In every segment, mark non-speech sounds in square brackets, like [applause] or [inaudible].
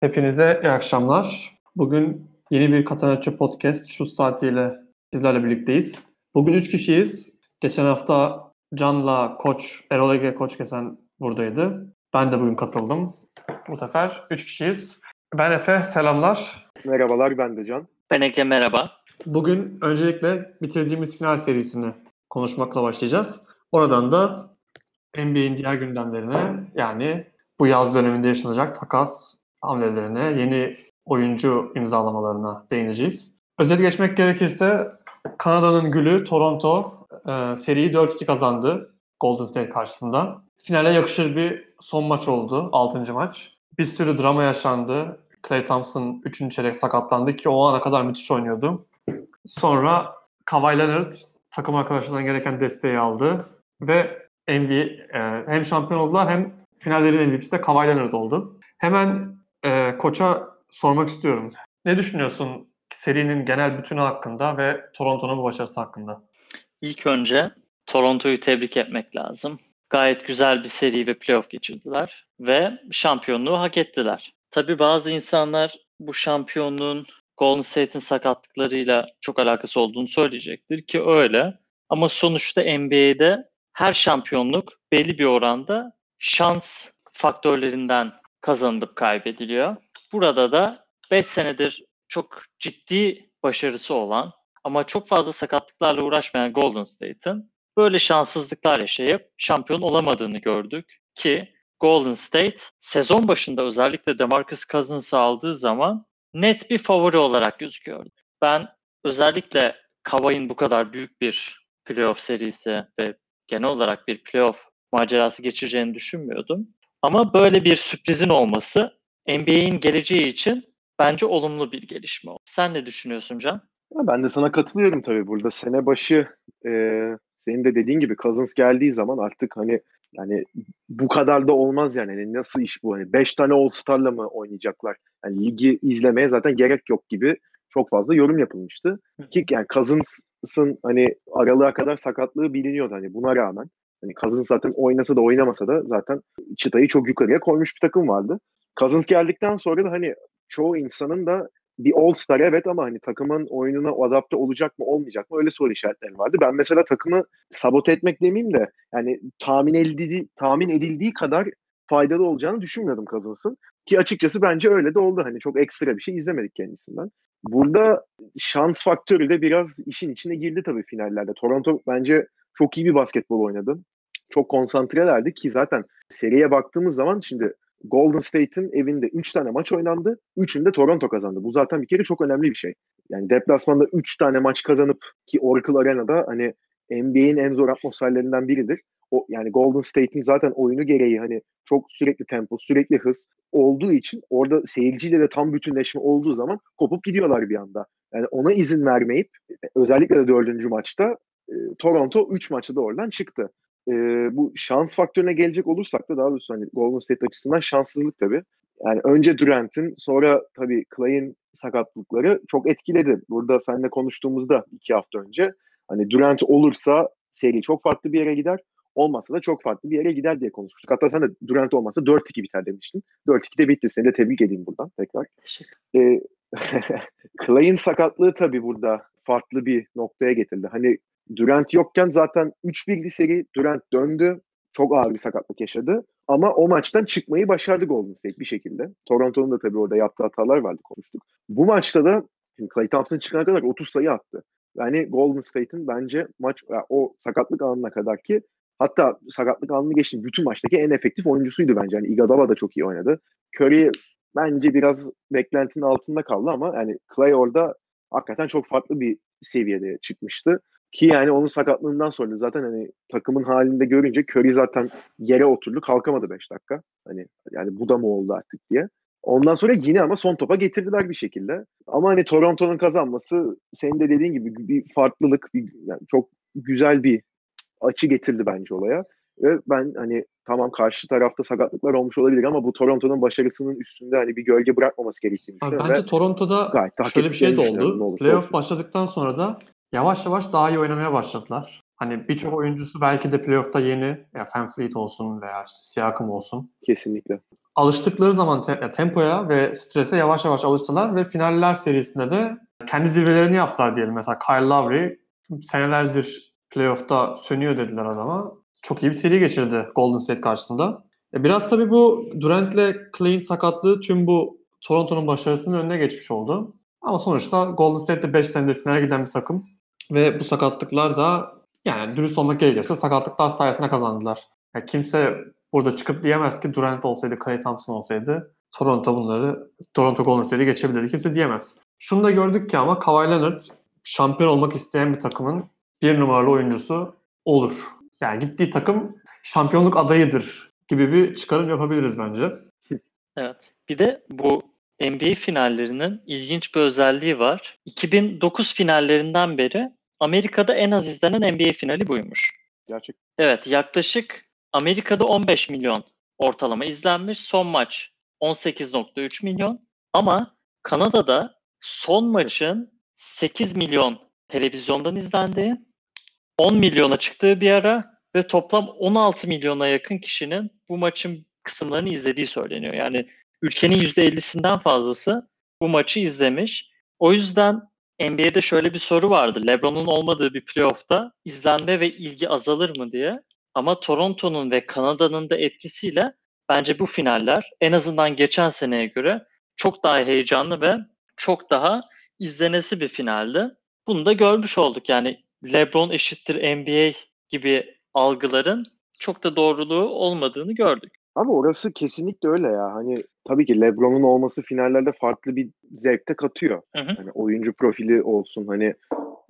Hepinize iyi akşamlar. Bugün yeni bir Katanacı Podcast şu saatiyle sizlerle birlikteyiz. Bugün üç kişiyiz. Geçen hafta Can'la Koç, Erol Ege Koç Kesen buradaydı. Ben de bugün katıldım. Bu sefer üç kişiyiz. Ben Efe, selamlar. Merhabalar, ben de Can. Ben Ege, merhaba. Bugün öncelikle bitirdiğimiz final serisini konuşmakla başlayacağız. Oradan da NBA'in diğer gündemlerine yani bu yaz döneminde yaşanacak takas hamlelerine, yeni oyuncu imzalamalarına değineceğiz. Özet geçmek gerekirse Kanada'nın gülü Toronto e, seriyi 4-2 kazandı Golden State karşısında. Finale yakışır bir son maç oldu, 6. maç. Bir sürü drama yaşandı. Clay Thompson 3. çeyrek sakatlandı ki o ana kadar müthiş oynuyordu. Sonra Kawhi Leonard takım arkadaşlarından gereken desteği aldı ve NBA e, hem şampiyon oldular hem finallerin MVP'si de Kawhi Leonard oldu. Hemen koça sormak istiyorum. Ne düşünüyorsun serinin genel bütünü hakkında ve Toronto'nun bu başarısı hakkında? İlk önce Toronto'yu tebrik etmek lazım. Gayet güzel bir seri ve playoff geçirdiler ve şampiyonluğu hak ettiler. Tabii bazı insanlar bu şampiyonluğun Golden State'in sakatlıklarıyla çok alakası olduğunu söyleyecektir ki öyle. Ama sonuçta NBA'de her şampiyonluk belli bir oranda şans faktörlerinden kazanılıp kaybediliyor. Burada da 5 senedir çok ciddi başarısı olan ama çok fazla sakatlıklarla uğraşmayan Golden State'in böyle şanssızlıklar yaşayıp şampiyon olamadığını gördük ki Golden State sezon başında özellikle DeMarcus Cousins'ı aldığı zaman net bir favori olarak gözüküyordu. Ben özellikle Kawhi'nin bu kadar büyük bir playoff serisi ve genel olarak bir playoff macerası geçireceğini düşünmüyordum. Ama böyle bir sürprizin olması NBA'in geleceği için bence olumlu bir gelişme oldu. Sen ne düşünüyorsun Can? ben de sana katılıyorum tabii. Burada sene başı e, senin de dediğin gibi Cousins geldiği zaman artık hani yani bu kadar da olmaz yani. yani nasıl iş bu? Hani 5 tane All-Star'la mı oynayacaklar? Yani ligi izlemeye zaten gerek yok gibi çok fazla yorum yapılmıştı. Ki yani Cousins'ın hani aralığa kadar sakatlığı biliniyordu hani buna rağmen. Hani Cousins zaten oynasa da oynamasa da zaten çıtayı çok yukarıya koymuş bir takım vardı. Cousins geldikten sonra da hani çoğu insanın da bir All-Star evet ama hani takımın oyununa adapte olacak mı olmayacak mı öyle soru işaretleri vardı. Ben mesela takımı sabote etmek demeyeyim de yani tahmin edildiği, tahmin edildiği kadar faydalı olacağını düşünmüyordum Cousins'ın. Ki açıkçası bence öyle de oldu. Hani çok ekstra bir şey izlemedik kendisinden. Burada şans faktörü de biraz işin içine girdi tabii finallerde. Toronto bence çok iyi bir basketbol oynadı. Çok konsantrelerdi ki zaten seriye baktığımız zaman şimdi Golden State'in evinde 3 tane maç oynandı. 3'ünde Toronto kazandı. Bu zaten bir kere çok önemli bir şey. Yani deplasmanda 3 tane maç kazanıp ki Oracle Arena'da hani NBA'in en zor atmosferlerinden biridir. O yani Golden State'in zaten oyunu gereği hani çok sürekli tempo, sürekli hız olduğu için orada seyirciyle de tam bütünleşme olduğu zaman kopup gidiyorlar bir anda. Yani ona izin vermeyip özellikle de dördüncü maçta Toronto 3 maçı da oradan çıktı. E, bu şans faktörüne gelecek olursak da daha doğrusu hani Golden State açısından şanssızlık tabii. Yani önce Durant'in sonra tabii Clay'in sakatlıkları çok etkiledi. Burada seninle konuştuğumuzda iki hafta önce hani Durant olursa seri çok farklı bir yere gider. Olmazsa da çok farklı bir yere gider diye konuşmuştuk. Hatta sen de Durant olmazsa 4-2 biter demiştin. 4-2 de bitti. Seni de tebrik edeyim buradan tekrar. Teşekkür Ee, [laughs] Clay'in sakatlığı tabii burada farklı bir noktaya getirdi. Hani Durant yokken zaten 3-1'li seri Durant döndü. Çok ağır bir sakatlık yaşadı. Ama o maçtan çıkmayı başardı Golden State bir şekilde. Toronto'nun da tabii orada yaptığı hatalar vardı konuştuk. Bu maçta da Clay Thompson çıkana kadar 30 sayı attı. Yani Golden State'in bence maç yani o sakatlık anına kadar ki hatta sakatlık anını geçti bütün maçtaki en efektif oyuncusuydu bence. Yani Iguodala da çok iyi oynadı. Curry bence biraz beklentinin altında kaldı ama yani Clay orada hakikaten çok farklı bir seviyede çıkmıştı. Ki yani onun sakatlığından sonra zaten hani takımın halinde görünce Curry zaten yere oturdu kalkamadı 5 dakika. Hani yani bu da mı oldu artık diye. Ondan sonra yine ama son topa getirdiler bir şekilde. Ama hani Toronto'nun kazanması senin de dediğin gibi bir farklılık, bir, yani çok güzel bir açı getirdi bence olaya. Ve ben hani tamam karşı tarafta sakatlıklar olmuş olabilir ama bu Toronto'nun başarısının üstünde hani bir gölge bırakmaması gerektiğini düşünüyorum. Bence Toronto'da şöyle bir şey de oldu. Playoff başladıktan sonra da yavaş yavaş daha iyi oynamaya başladılar. Hani birçok oyuncusu belki de playoff'ta yeni, ya Fanfleet olsun veya işte Siakam olsun. Kesinlikle. alıştıkları zaman te- tempoya ve strese yavaş yavaş alıştılar ve finaller serisinde de kendi zirvelerini yaptılar diyelim. Mesela Kyle Lowry senelerdir playoff'ta sönüyor dediler adama. Çok iyi bir seri geçirdi Golden State karşısında. E biraz tabii bu Durant'le Clay'in sakatlığı tüm bu Toronto'nun başarısının önüne geçmiş oldu. Ama sonuçta Golden State'de 5 senedir finale giden bir takım. Ve bu sakatlıklar da yani dürüst olmak gerekirse sakatlıklar sayesinde kazandılar. Yani kimse burada çıkıp diyemez ki Durant olsaydı, Clay Thompson olsaydı Toronto bunları, Toronto Golden State'i geçebilirdi. Kimse diyemez. Şunu da gördük ki ama Kawhi Leonard şampiyon olmak isteyen bir takımın bir numaralı oyuncusu olur. Yani gittiği takım şampiyonluk adayıdır gibi bir çıkarım yapabiliriz bence. Evet. Bir de bu NBA finallerinin ilginç bir özelliği var. 2009 finallerinden beri Amerika'da en az izlenen NBA finali buymuş. Gerçek. Evet yaklaşık Amerika'da 15 milyon ortalama izlenmiş. Son maç 18.3 milyon. Ama Kanada'da son maçın 8 milyon televizyondan izlendiği, 10 milyona çıktığı bir ara ve toplam 16 milyona yakın kişinin bu maçın kısımlarını izlediği söyleniyor. Yani ülkenin %50'sinden fazlası bu maçı izlemiş. O yüzden NBA'de şöyle bir soru vardı. LeBron'un olmadığı bir playoff'ta izlenme ve ilgi azalır mı diye. Ama Toronto'nun ve Kanada'nın da etkisiyle bence bu finaller en azından geçen seneye göre çok daha heyecanlı ve çok daha izlenesi bir finaldi. Bunu da görmüş olduk. Yani LeBron eşittir NBA gibi algıların çok da doğruluğu olmadığını gördük. Ama orası kesinlikle öyle ya. Hani tabii ki LeBron'un olması finallerde farklı bir zevkte katıyor. Hı hı. Hani oyuncu profili olsun hani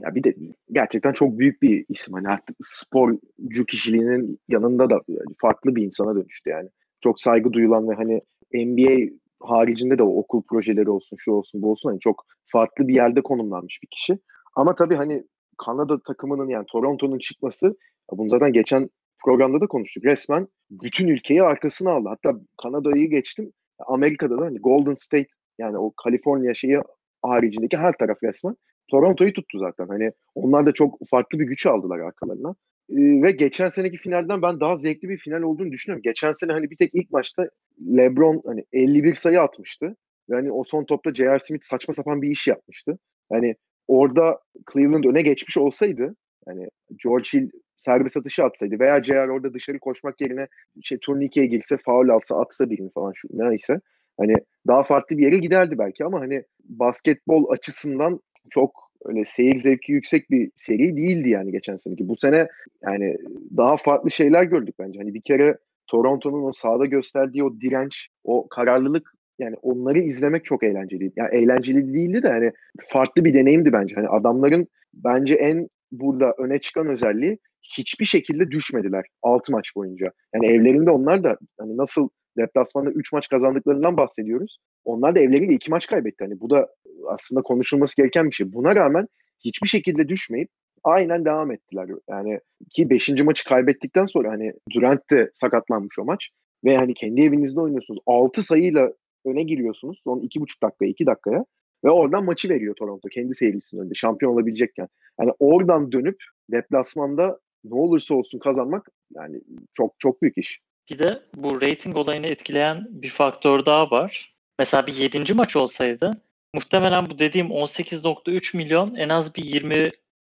ya bir de gerçekten çok büyük bir isim. Hani artık sporcu kişiliğinin yanında da farklı bir insana dönüştü yani. Çok saygı duyulan ve hani NBA haricinde de o okul projeleri olsun, şu olsun, bu olsun hani çok farklı bir yerde konumlanmış bir kişi. Ama tabii hani Kanada takımının yani Toronto'nun çıkması bunu zaten geçen programda da konuştuk. Resmen bütün ülkeyi arkasına aldı. Hatta Kanada'yı geçtim. Amerika'da da hani Golden State yani o Kaliforniya şeyi haricindeki her taraf resmen Toronto'yu tuttu zaten. Hani onlar da çok farklı bir güç aldılar arkalarına. Ee, ve geçen seneki finalden ben daha zevkli bir final olduğunu düşünüyorum. Geçen sene hani bir tek ilk maçta LeBron hani 51 sayı atmıştı. Ve hani o son topta J.R. Smith saçma sapan bir iş yapmıştı. Yani orada Cleveland öne geçmiş olsaydı yani George Hill serbest atışı atsaydı veya J.R. orada dışarı koşmak yerine şey turnikeye girse faul alsa atsa birini falan şu neyse hani daha farklı bir yere giderdi belki ama hani basketbol açısından çok öyle seyir zevki yüksek bir seri değildi yani geçen seneki. Bu sene yani daha farklı şeyler gördük bence. Hani bir kere Toronto'nun o sahada gösterdiği o direnç, o kararlılık yani onları izlemek çok eğlenceli. Yani eğlenceli değildi de hani farklı bir deneyimdi bence. Hani adamların bence en burada öne çıkan özelliği hiçbir şekilde düşmediler 6 maç boyunca. Yani evlerinde onlar da hani nasıl deplasmanda 3 maç kazandıklarından bahsediyoruz. Onlar da evlerinde 2 maç kaybetti. Hani bu da aslında konuşulması gereken bir şey. Buna rağmen hiçbir şekilde düşmeyip aynen devam ettiler. Yani ki 5. maçı kaybettikten sonra hani Durant de sakatlanmış o maç ve hani kendi evinizde oynuyorsunuz. 6 sayıyla öne giriyorsunuz son 2,5 dakika 2 dakikaya ve oradan maçı veriyor Toronto kendi seyircisinin önünde şampiyon olabilecekken. Yani oradan dönüp deplasmanda ne olursa olsun kazanmak yani çok çok büyük iş. Bir de bu rating olayını etkileyen bir faktör daha var. Mesela bir 7. maç olsaydı muhtemelen bu dediğim 18.3 milyon en az bir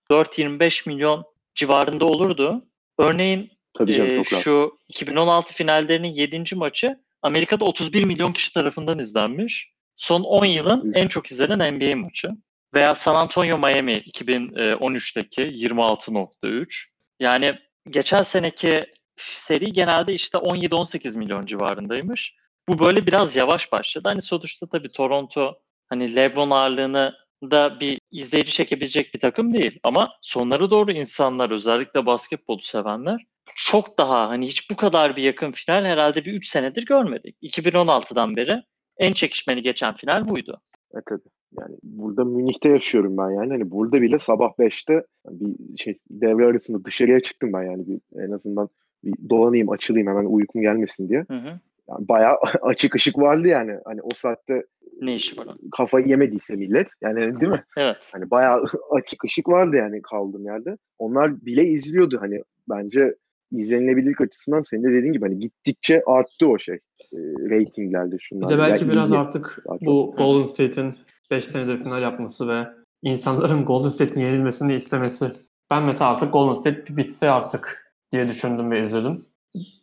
24-25 milyon civarında olurdu. Örneğin Tabii canım, e, şu 2016 finallerinin 7. maçı Amerika'da 31 milyon kişi tarafından izlenmiş. Son 10 yılın en çok izlenen NBA maçı. Veya San Antonio Miami 2013'teki 26.3. Yani geçen seneki seri genelde işte 17-18 milyon civarındaymış. Bu böyle biraz yavaş başladı. Hani sonuçta tabii Toronto hani LeBron ağırlığını da bir izleyici çekebilecek bir takım değil. Ama sonlara doğru insanlar özellikle basketbolu sevenler çok daha hani hiç bu kadar bir yakın final herhalde bir 3 senedir görmedik. 2016'dan beri en çekişmeni geçen final buydu. Evet tabii. Yani burada Münih'te yaşıyorum ben yani. Hani burada bile sabah 5'te bir şey devre arasında dışarıya çıktım ben yani bir, en azından bir dolanayım, açılayım hemen uykum gelmesin diye. Hı hı. Yani bayağı [laughs] açık ışık vardı yani. Hani o saatte Ne işi var? kafayı yemediyse millet. Yani [laughs] değil mi? Evet. Hani bayağı [laughs] açık ışık vardı yani kaldığım yerde. Onlar bile izliyordu hani bence izlenilebilirlik açısından senin de dediğin gibi hani gittikçe arttı o şey. E, ratinglerde şunlar. Bir de belki Ya biraz artık bu Golden State'in 5 senedir final yapması ve insanların [laughs] Golden State'in yenilmesini istemesi. Ben mesela artık Golden State bir bitse artık diye düşündüm ve izledim.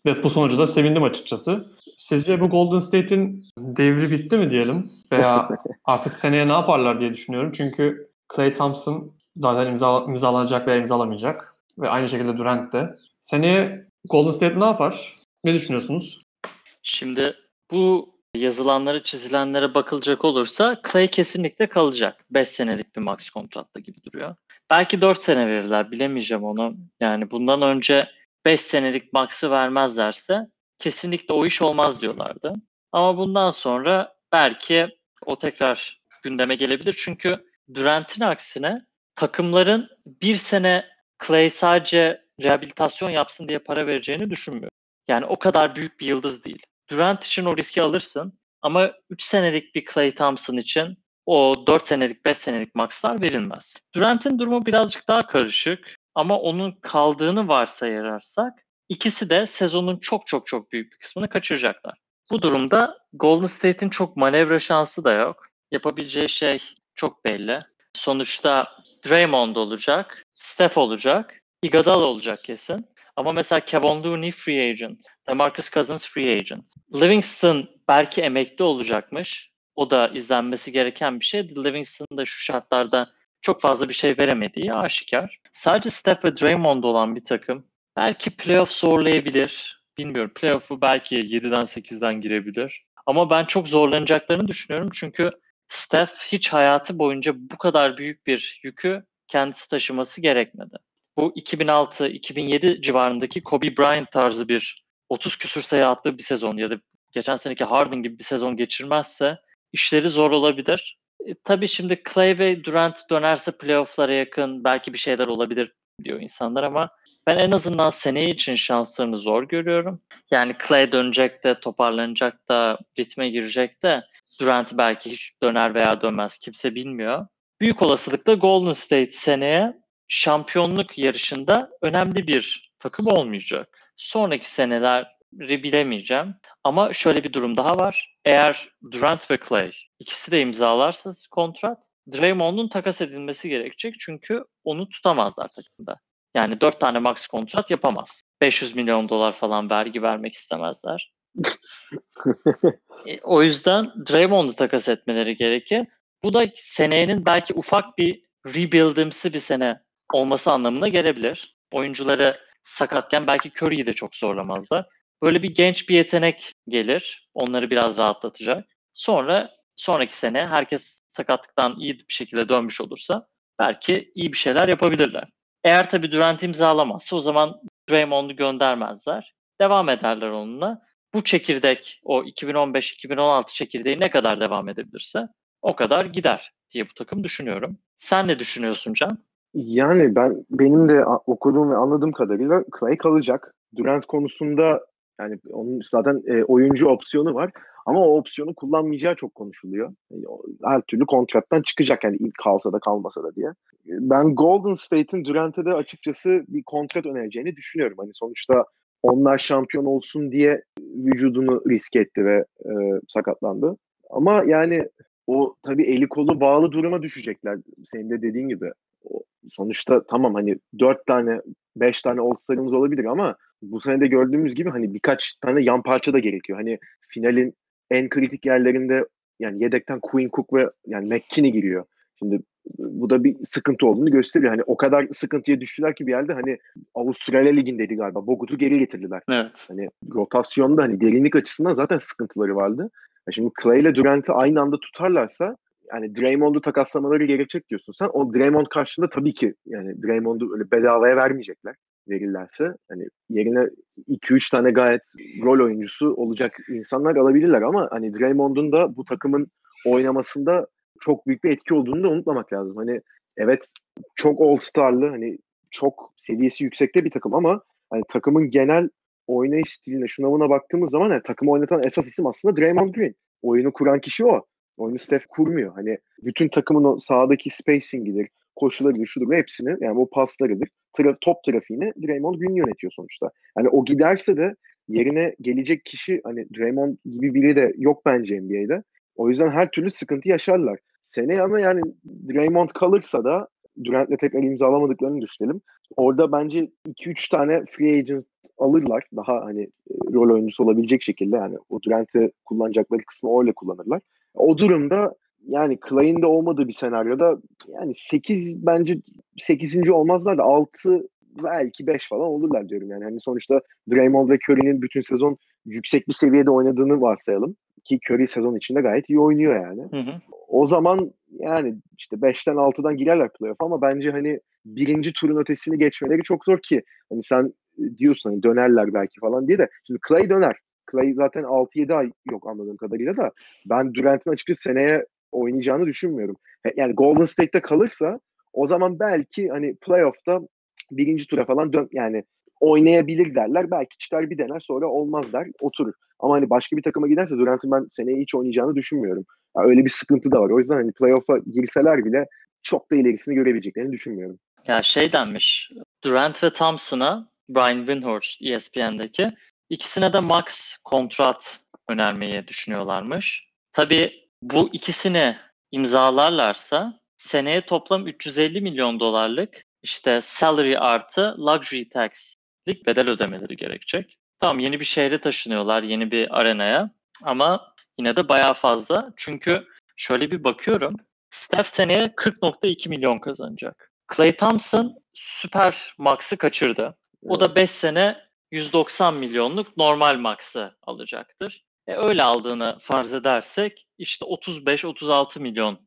Ve bu sonucu da sevindim açıkçası. Sizce bu Golden State'in devri bitti mi diyelim? Veya [laughs] artık seneye ne yaparlar diye düşünüyorum. Çünkü Klay Thompson zaten imza, imzalanacak veya imzalamayacak. Ve aynı şekilde Durant de. Seneye Golden State ne yapar? Ne düşünüyorsunuz? Şimdi bu yazılanlara, çizilenlere bakılacak olursa Clay kesinlikle kalacak. 5 senelik bir max kontratta gibi duruyor. Belki 4 sene verirler bilemeyeceğim onu. Yani bundan önce 5 senelik max'ı vermezlerse kesinlikle o iş olmaz diyorlardı. Ama bundan sonra belki o tekrar gündeme gelebilir. Çünkü Durant'in aksine takımların bir sene Clay sadece rehabilitasyon yapsın diye para vereceğini düşünmüyorum. Yani o kadar büyük bir yıldız değil. Durant için o riski alırsın ama 3 senelik bir Clay Thompson için o 4 senelik 5 senelik maxlar verilmez. Durant'in durumu birazcık daha karışık ama onun kaldığını varsayarsak ikisi de sezonun çok çok çok büyük bir kısmını kaçıracaklar. Bu durumda Golden State'in çok manevra şansı da yok. Yapabileceği şey çok belli. Sonuçta Draymond olacak, Steph olacak, Iguodala olacak kesin. Ama mesela Kevin Looney free agent, DeMarcus Cousins free agent. Livingston belki emekli olacakmış. O da izlenmesi gereken bir şey. Livingston da şu şartlarda çok fazla bir şey veremediği aşikar. Sadece Steph ve Draymond olan bir takım belki playoff zorlayabilir. Bilmiyorum. Playoff'u belki 7'den 8'den girebilir. Ama ben çok zorlanacaklarını düşünüyorum. Çünkü Steph hiç hayatı boyunca bu kadar büyük bir yükü kendisi taşıması gerekmedi. Bu 2006-2007 civarındaki Kobe Bryant tarzı bir 30 küsür sayı attığı bir sezon ya da geçen seneki Harden gibi bir sezon geçirmezse işleri zor olabilir. E, tabii şimdi Clay ve Durant dönerse playofflara yakın belki bir şeyler olabilir diyor insanlar ama ben en azından seneye için şanslarını zor görüyorum. Yani Clay dönecek de toparlanacak da ritme girecek de Durant belki hiç döner veya dönmez kimse bilmiyor. Büyük olasılıkla Golden State seneye şampiyonluk yarışında önemli bir takım olmayacak. Sonraki seneleri bilemeyeceğim. Ama şöyle bir durum daha var. Eğer Durant ve Clay ikisi de imzalarsa kontrat, Draymond'un takas edilmesi gerekecek. Çünkü onu tutamazlar takımda. Yani 4 tane max kontrat yapamaz. 500 milyon dolar falan vergi vermek istemezler. [laughs] e, o yüzden Draymond'u takas etmeleri gerekir. Bu da senenin belki ufak bir rebuildimsi bir sene olması anlamına gelebilir. Oyuncuları sakatken belki Curry'i de çok zorlamazlar. Böyle bir genç bir yetenek gelir. Onları biraz rahatlatacak. Sonra sonraki sene herkes sakatlıktan iyi bir şekilde dönmüş olursa belki iyi bir şeyler yapabilirler. Eğer tabii Durant imzalamazsa o zaman Draymond'u göndermezler. Devam ederler onunla. Bu çekirdek o 2015-2016 çekirdeği ne kadar devam edebilirse o kadar gider diye bu takım düşünüyorum. Sen ne düşünüyorsun Can? Yani ben benim de okuduğum ve anladığım kadarıyla Clay kalacak. Durant konusunda yani onun zaten e, oyuncu opsiyonu var ama o opsiyonu kullanmayacağı çok konuşuluyor. Yani, her türlü kontrattan çıkacak yani ilk kalsa da kalmasa da diye. Ben Golden State'in Durant'e de açıkçası bir kontrat önereceğini düşünüyorum. Hani sonuçta onlar şampiyon olsun diye vücudunu risk etti ve e, sakatlandı. Ama yani o tabii eli kolu bağlı duruma düşecekler. Senin de dediğin gibi. Sonuçta tamam hani dört tane beş tane All-Star'ımız olabilir ama bu sene de gördüğümüz gibi hani birkaç tane yan parça da gerekiyor. Hani finalin en kritik yerlerinde yani yedekten Queen Cook ve yani McKinney giriyor. Şimdi bu da bir sıkıntı olduğunu gösteriyor. Hani o kadar sıkıntıya düştüler ki bir yerde hani Avustralya Ligi'ndeydi galiba. Bogut'u geri getirdiler. Evet. Hani rotasyonda hani derinlik açısından zaten sıkıntıları vardı. Ya şimdi Clay ile Durant'ı aynı anda tutarlarsa yani Draymond'u takaslamaları gerekecek diyorsun sen. O Draymond karşında tabii ki yani Draymond'u öyle bedavaya vermeyecekler verirlerse. Hani yerine 2-3 tane gayet rol oyuncusu olacak insanlar alabilirler ama hani Draymond'un da bu takımın oynamasında çok büyük bir etki olduğunu da unutmamak lazım. Hani evet çok all-star'lı hani çok seviyesi yüksekte bir takım ama hani takımın genel oynayış stiline, şunavına baktığımız zaman yani takımı oynatan esas isim aslında Draymond Green. Oyunu kuran kişi o. Oyunu Steph kurmuyor. Hani bütün takımın o sahadaki spacing'idir, koşularıdır, şudur hepsini yani o paslarıdır, tra- top trafiğini Draymond Green yönetiyor sonuçta. Hani o giderse de yerine gelecek kişi hani Draymond gibi biri de yok bence NBA'de. O yüzden her türlü sıkıntı yaşarlar. Seneye ama yani Draymond kalırsa da Durant'le tekrar imzalamadıklarını düşünelim. Orada bence 2-3 tane free agent alırlar. Daha hani e, rol oyuncusu olabilecek şekilde yani o Durant'i kullanacakları kısmı öyle kullanırlar. O durumda yani Clay'in de olmadığı bir senaryoda yani 8 bence 8. olmazlar da 6 belki 5 falan olurlar diyorum yani. Hani sonuçta Draymond ve Curry'nin bütün sezon yüksek bir seviyede oynadığını varsayalım ki Curry sezon içinde gayet iyi oynuyor yani. Hı hı. O zaman yani işte 5'ten 6'dan girerler playoff ama bence hani birinci turun ötesini geçmeleri çok zor ki. Hani sen diyorsun hani dönerler belki falan diye de. Şimdi Clay döner. Clay zaten 6-7 ay yok anladığım kadarıyla da ben Durant'ın açıkçası seneye oynayacağını düşünmüyorum. Yani Golden State'te kalırsa o zaman belki hani playoff'ta birinci tura falan dön yani oynayabilir derler. Belki çıkar bir dener sonra olmaz der oturur. Ama hani başka bir takıma giderse Durant'ın ben seneye hiç oynayacağını düşünmüyorum. Yani öyle bir sıkıntı da var. O yüzden hani playoff'a girseler bile çok da ilerisini görebileceklerini düşünmüyorum. Ya şey denmiş. Durant ve Thompson'a Brian Windhorst ESPN'deki ikisine de max kontrat önermeyi düşünüyorlarmış. Tabii bu ikisini imzalarlarsa seneye toplam 350 milyon dolarlık işte salary artı luxury tax'lik bedel ödemeleri gerekecek. Tamam yeni bir şehre taşınıyorlar, yeni bir arenaya ama yine de bayağı fazla. Çünkü şöyle bir bakıyorum. Steph seneye 40.2 milyon kazanacak. Clay Thompson süper max'ı kaçırdı. O da 5 sene 190 milyonluk normal max'ı alacaktır. E öyle aldığını farz edersek işte 35-36 milyon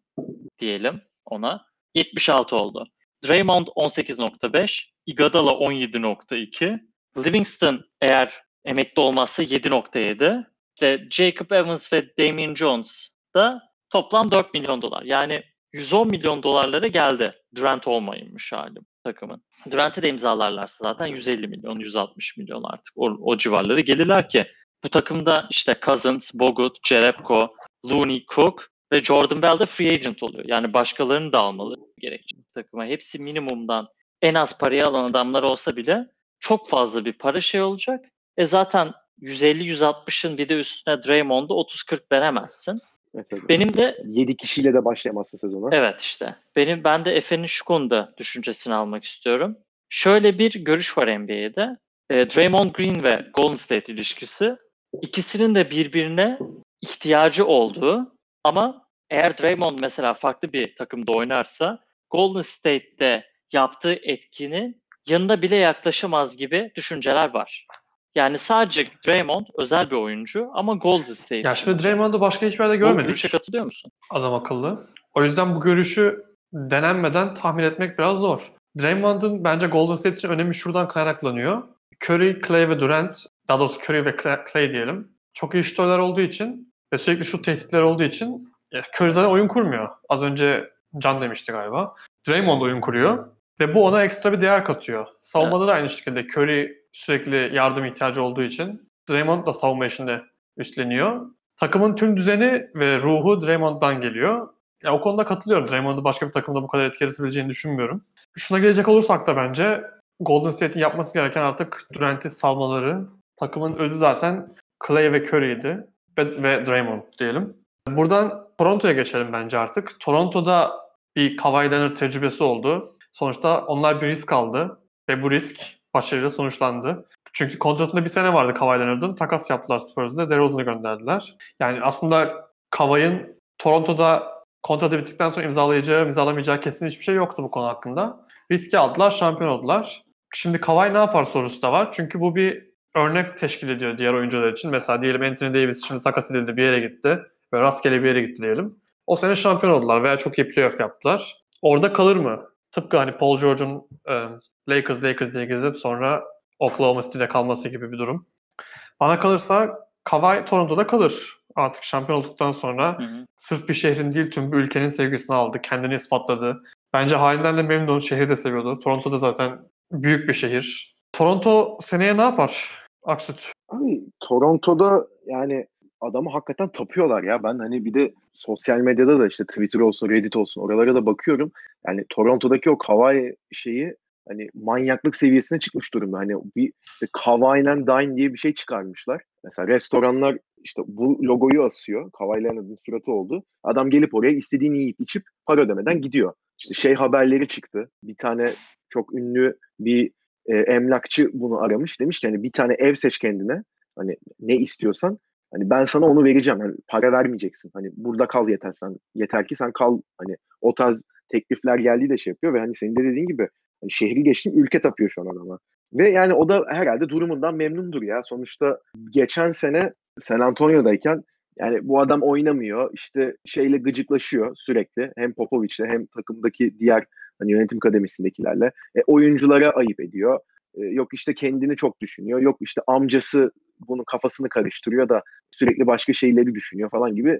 diyelim ona. 76 oldu. Draymond 18.5, Iguodala 17.2, Livingston eğer emekli olmazsa 7.7 ve Jacob Evans ve Damian Jones da toplam 4 milyon dolar. Yani 110 milyon dolarlara geldi. Durant olmayınmış halim takımın. Durant'i de imzalarlarsa zaten 150 milyon, 160 milyon artık o, o civarları gelirler ki bu takımda işte Cousins, Bogut, Jerebko, Looney, Cook ve Jordan Bell de free agent oluyor. Yani başkalarını da almalı gerekecek takıma. Hepsi minimumdan en az parayı alan adamlar olsa bile çok fazla bir para şey olacak. E zaten 150-160'ın bir de üstüne Draymond'da 30-40 veremezsin. Evet. Benim de 7 kişiyle de başlayamazsın sezona. Evet işte. Benim ben de Efe'nin şu konuda düşüncesini almak istiyorum. Şöyle bir görüş var NBA'de. E, Draymond Green ve Golden State ilişkisi ikisinin de birbirine ihtiyacı olduğu ama eğer Draymond mesela farklı bir takımda oynarsa Golden State'te yaptığı etkinin yanında bile yaklaşamaz gibi düşünceler var. Yani sadece Draymond özel bir oyuncu ama Golden State. Ya şimdi Draymond'u başka hiçbir yerde Bu görmedik. görüşe katılıyor musun? adam akıllı. O yüzden bu görüşü denenmeden tahmin etmek biraz zor. Draymond'un bence Golden State için önemi şuradan kaynaklanıyor. Curry, Clay ve Durant, daha doğrusu Curry ve Clay, diyelim. Çok iyi şutörler olduğu için ve sürekli şut tehditleri olduğu için Curry zaten oyun kurmuyor. Az önce Can demişti galiba. Draymond oyun kuruyor ve bu ona ekstra bir değer katıyor. Savunmada da aynı şekilde Curry sürekli yardım ihtiyacı olduğu için Draymond da savunma işini üstleniyor. Takımın tüm düzeni ve ruhu Draymond'dan geliyor. Ya o konuda katılıyorum. Draymond'u başka bir takımda bu kadar etki yaratabileceğini düşünmüyorum. Şuna gelecek olursak da bence Golden State'in yapması gereken artık Durant'i salmaları. Takımın özü zaten Clay ve Curry'ydi ve, ve Draymond diyelim. Buradan Toronto'ya geçelim bence artık. Toronto'da bir Kawhi Leonard tecrübesi oldu. Sonuçta onlar bir risk aldı ve bu risk başarıyla sonuçlandı. Çünkü kontratında bir sene vardı Kawhi Leonard'ın. Takas yaptılar Spurs'da. DeRozan'ı gönderdiler. Yani aslında Kawhi'nin Toronto'da kontratı bittikten sonra imzalayacağı, imzalamayacağı kesin hiçbir şey yoktu bu konu hakkında. Riski aldılar, şampiyon oldular. Şimdi Kawhi ne yapar sorusu da var. Çünkü bu bir örnek teşkil ediyor diğer oyuncular için. Mesela diyelim Anthony Davis şimdi takas edildi bir yere gitti ve rastgele bir yere gitti diyelim. O sene şampiyon oldular veya çok iyi playoff yaptılar. Orada kalır mı? Tıpkı hani Paul George'un e, Lakers Lakers diye gezip sonra Oklahoma City'de kalması gibi bir durum. Bana kalırsa Kawhi Toronto'da kalır. Artık şampiyon olduktan sonra Hı hı. sırf bir şehrin değil tüm bir ülkenin sevgisini aldı. Kendini ispatladı. Bence halinden de memnun. Şehri de seviyordu. Toronto'da zaten büyük bir şehir. Toronto seneye ne yapar? Aksut. Abi Toronto'da yani adamı hakikaten tapıyorlar ya. Ben hani bir de sosyal medyada da işte Twitter olsun, Reddit olsun oralara da bakıyorum. Yani Toronto'daki o Kawhi şeyi hani manyaklık seviyesine çıkmış durumda. Hani bir Kawhi'len Dine diye bir şey çıkarmışlar. Mesela restoranlar işte bu logoyu asıyor. Kawhi Leonard'ın suratı oldu. Adam gelip oraya istediğini yiyip içip para ödemeden gidiyor. İşte şey haberleri çıktı. Bir tane çok ünlü bir e, emlakçı bunu aramış. Demiş ki hani bir tane ev seç kendine. Hani ne istiyorsan. Hani ben sana onu vereceğim. Hani para vermeyeceksin. Hani burada kal yeter sen. Yeter ki sen kal. Hani o tarz teklifler geldiği de şey yapıyor ve hani senin de dediğin gibi hani şehri geçtim ülke tapıyor şu an adama. Ve yani o da herhalde durumundan memnundur ya. Sonuçta geçen sene San Antonio'dayken yani bu adam oynamıyor. işte şeyle gıcıklaşıyor sürekli. Hem Popovic'le hem takımdaki diğer hani yönetim kademesindekilerle. E, oyunculara ayıp ediyor. E, yok işte kendini çok düşünüyor. Yok işte amcası bunun kafasını karıştırıyor da sürekli başka şeyleri düşünüyor falan gibi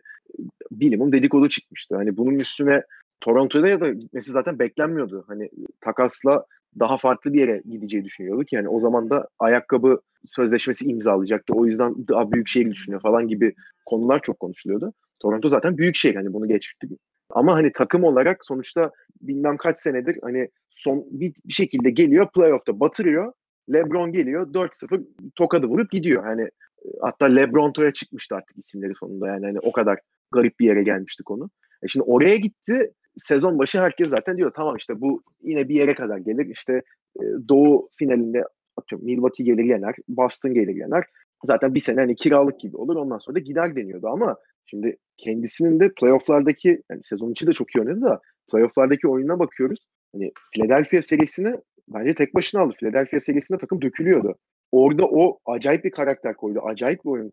bilimum dedikodu çıkmıştı. Hani bunun üstüne Toronto'da ya da gitmesi zaten beklenmiyordu. Hani takasla daha farklı bir yere gideceği düşünüyorduk. Yani o zaman da ayakkabı sözleşmesi imzalayacaktı. O yüzden daha büyük şehir düşünüyor falan gibi konular çok konuşuluyordu. Toronto zaten büyük şehir hani bunu geçti. Ama hani takım olarak sonuçta bilmem kaç senedir hani son bir şekilde geliyor playoff'ta batırıyor. LeBron geliyor 4-0 tokadı vurup gidiyor. Hani hatta LeBron Toya çıkmıştı artık isimleri sonunda yani hani o kadar garip bir yere gelmişti konu. E şimdi oraya gitti sezon başı herkes zaten diyor tamam işte bu yine bir yere kadar gelir. İşte e, Doğu finalinde atıyorum Milwaukee gelir yener, Boston gelir yener. Zaten bir sene hani kiralık gibi olur. Ondan sonra da gider deniyordu ama şimdi kendisinin de playofflardaki yani sezon içi de çok iyi oynadı da playofflardaki oyununa bakıyoruz. Hani Philadelphia serisini bence tek başına aldı. Philadelphia serisinde takım dökülüyordu. Orada o acayip bir karakter koydu. Acayip bir oyun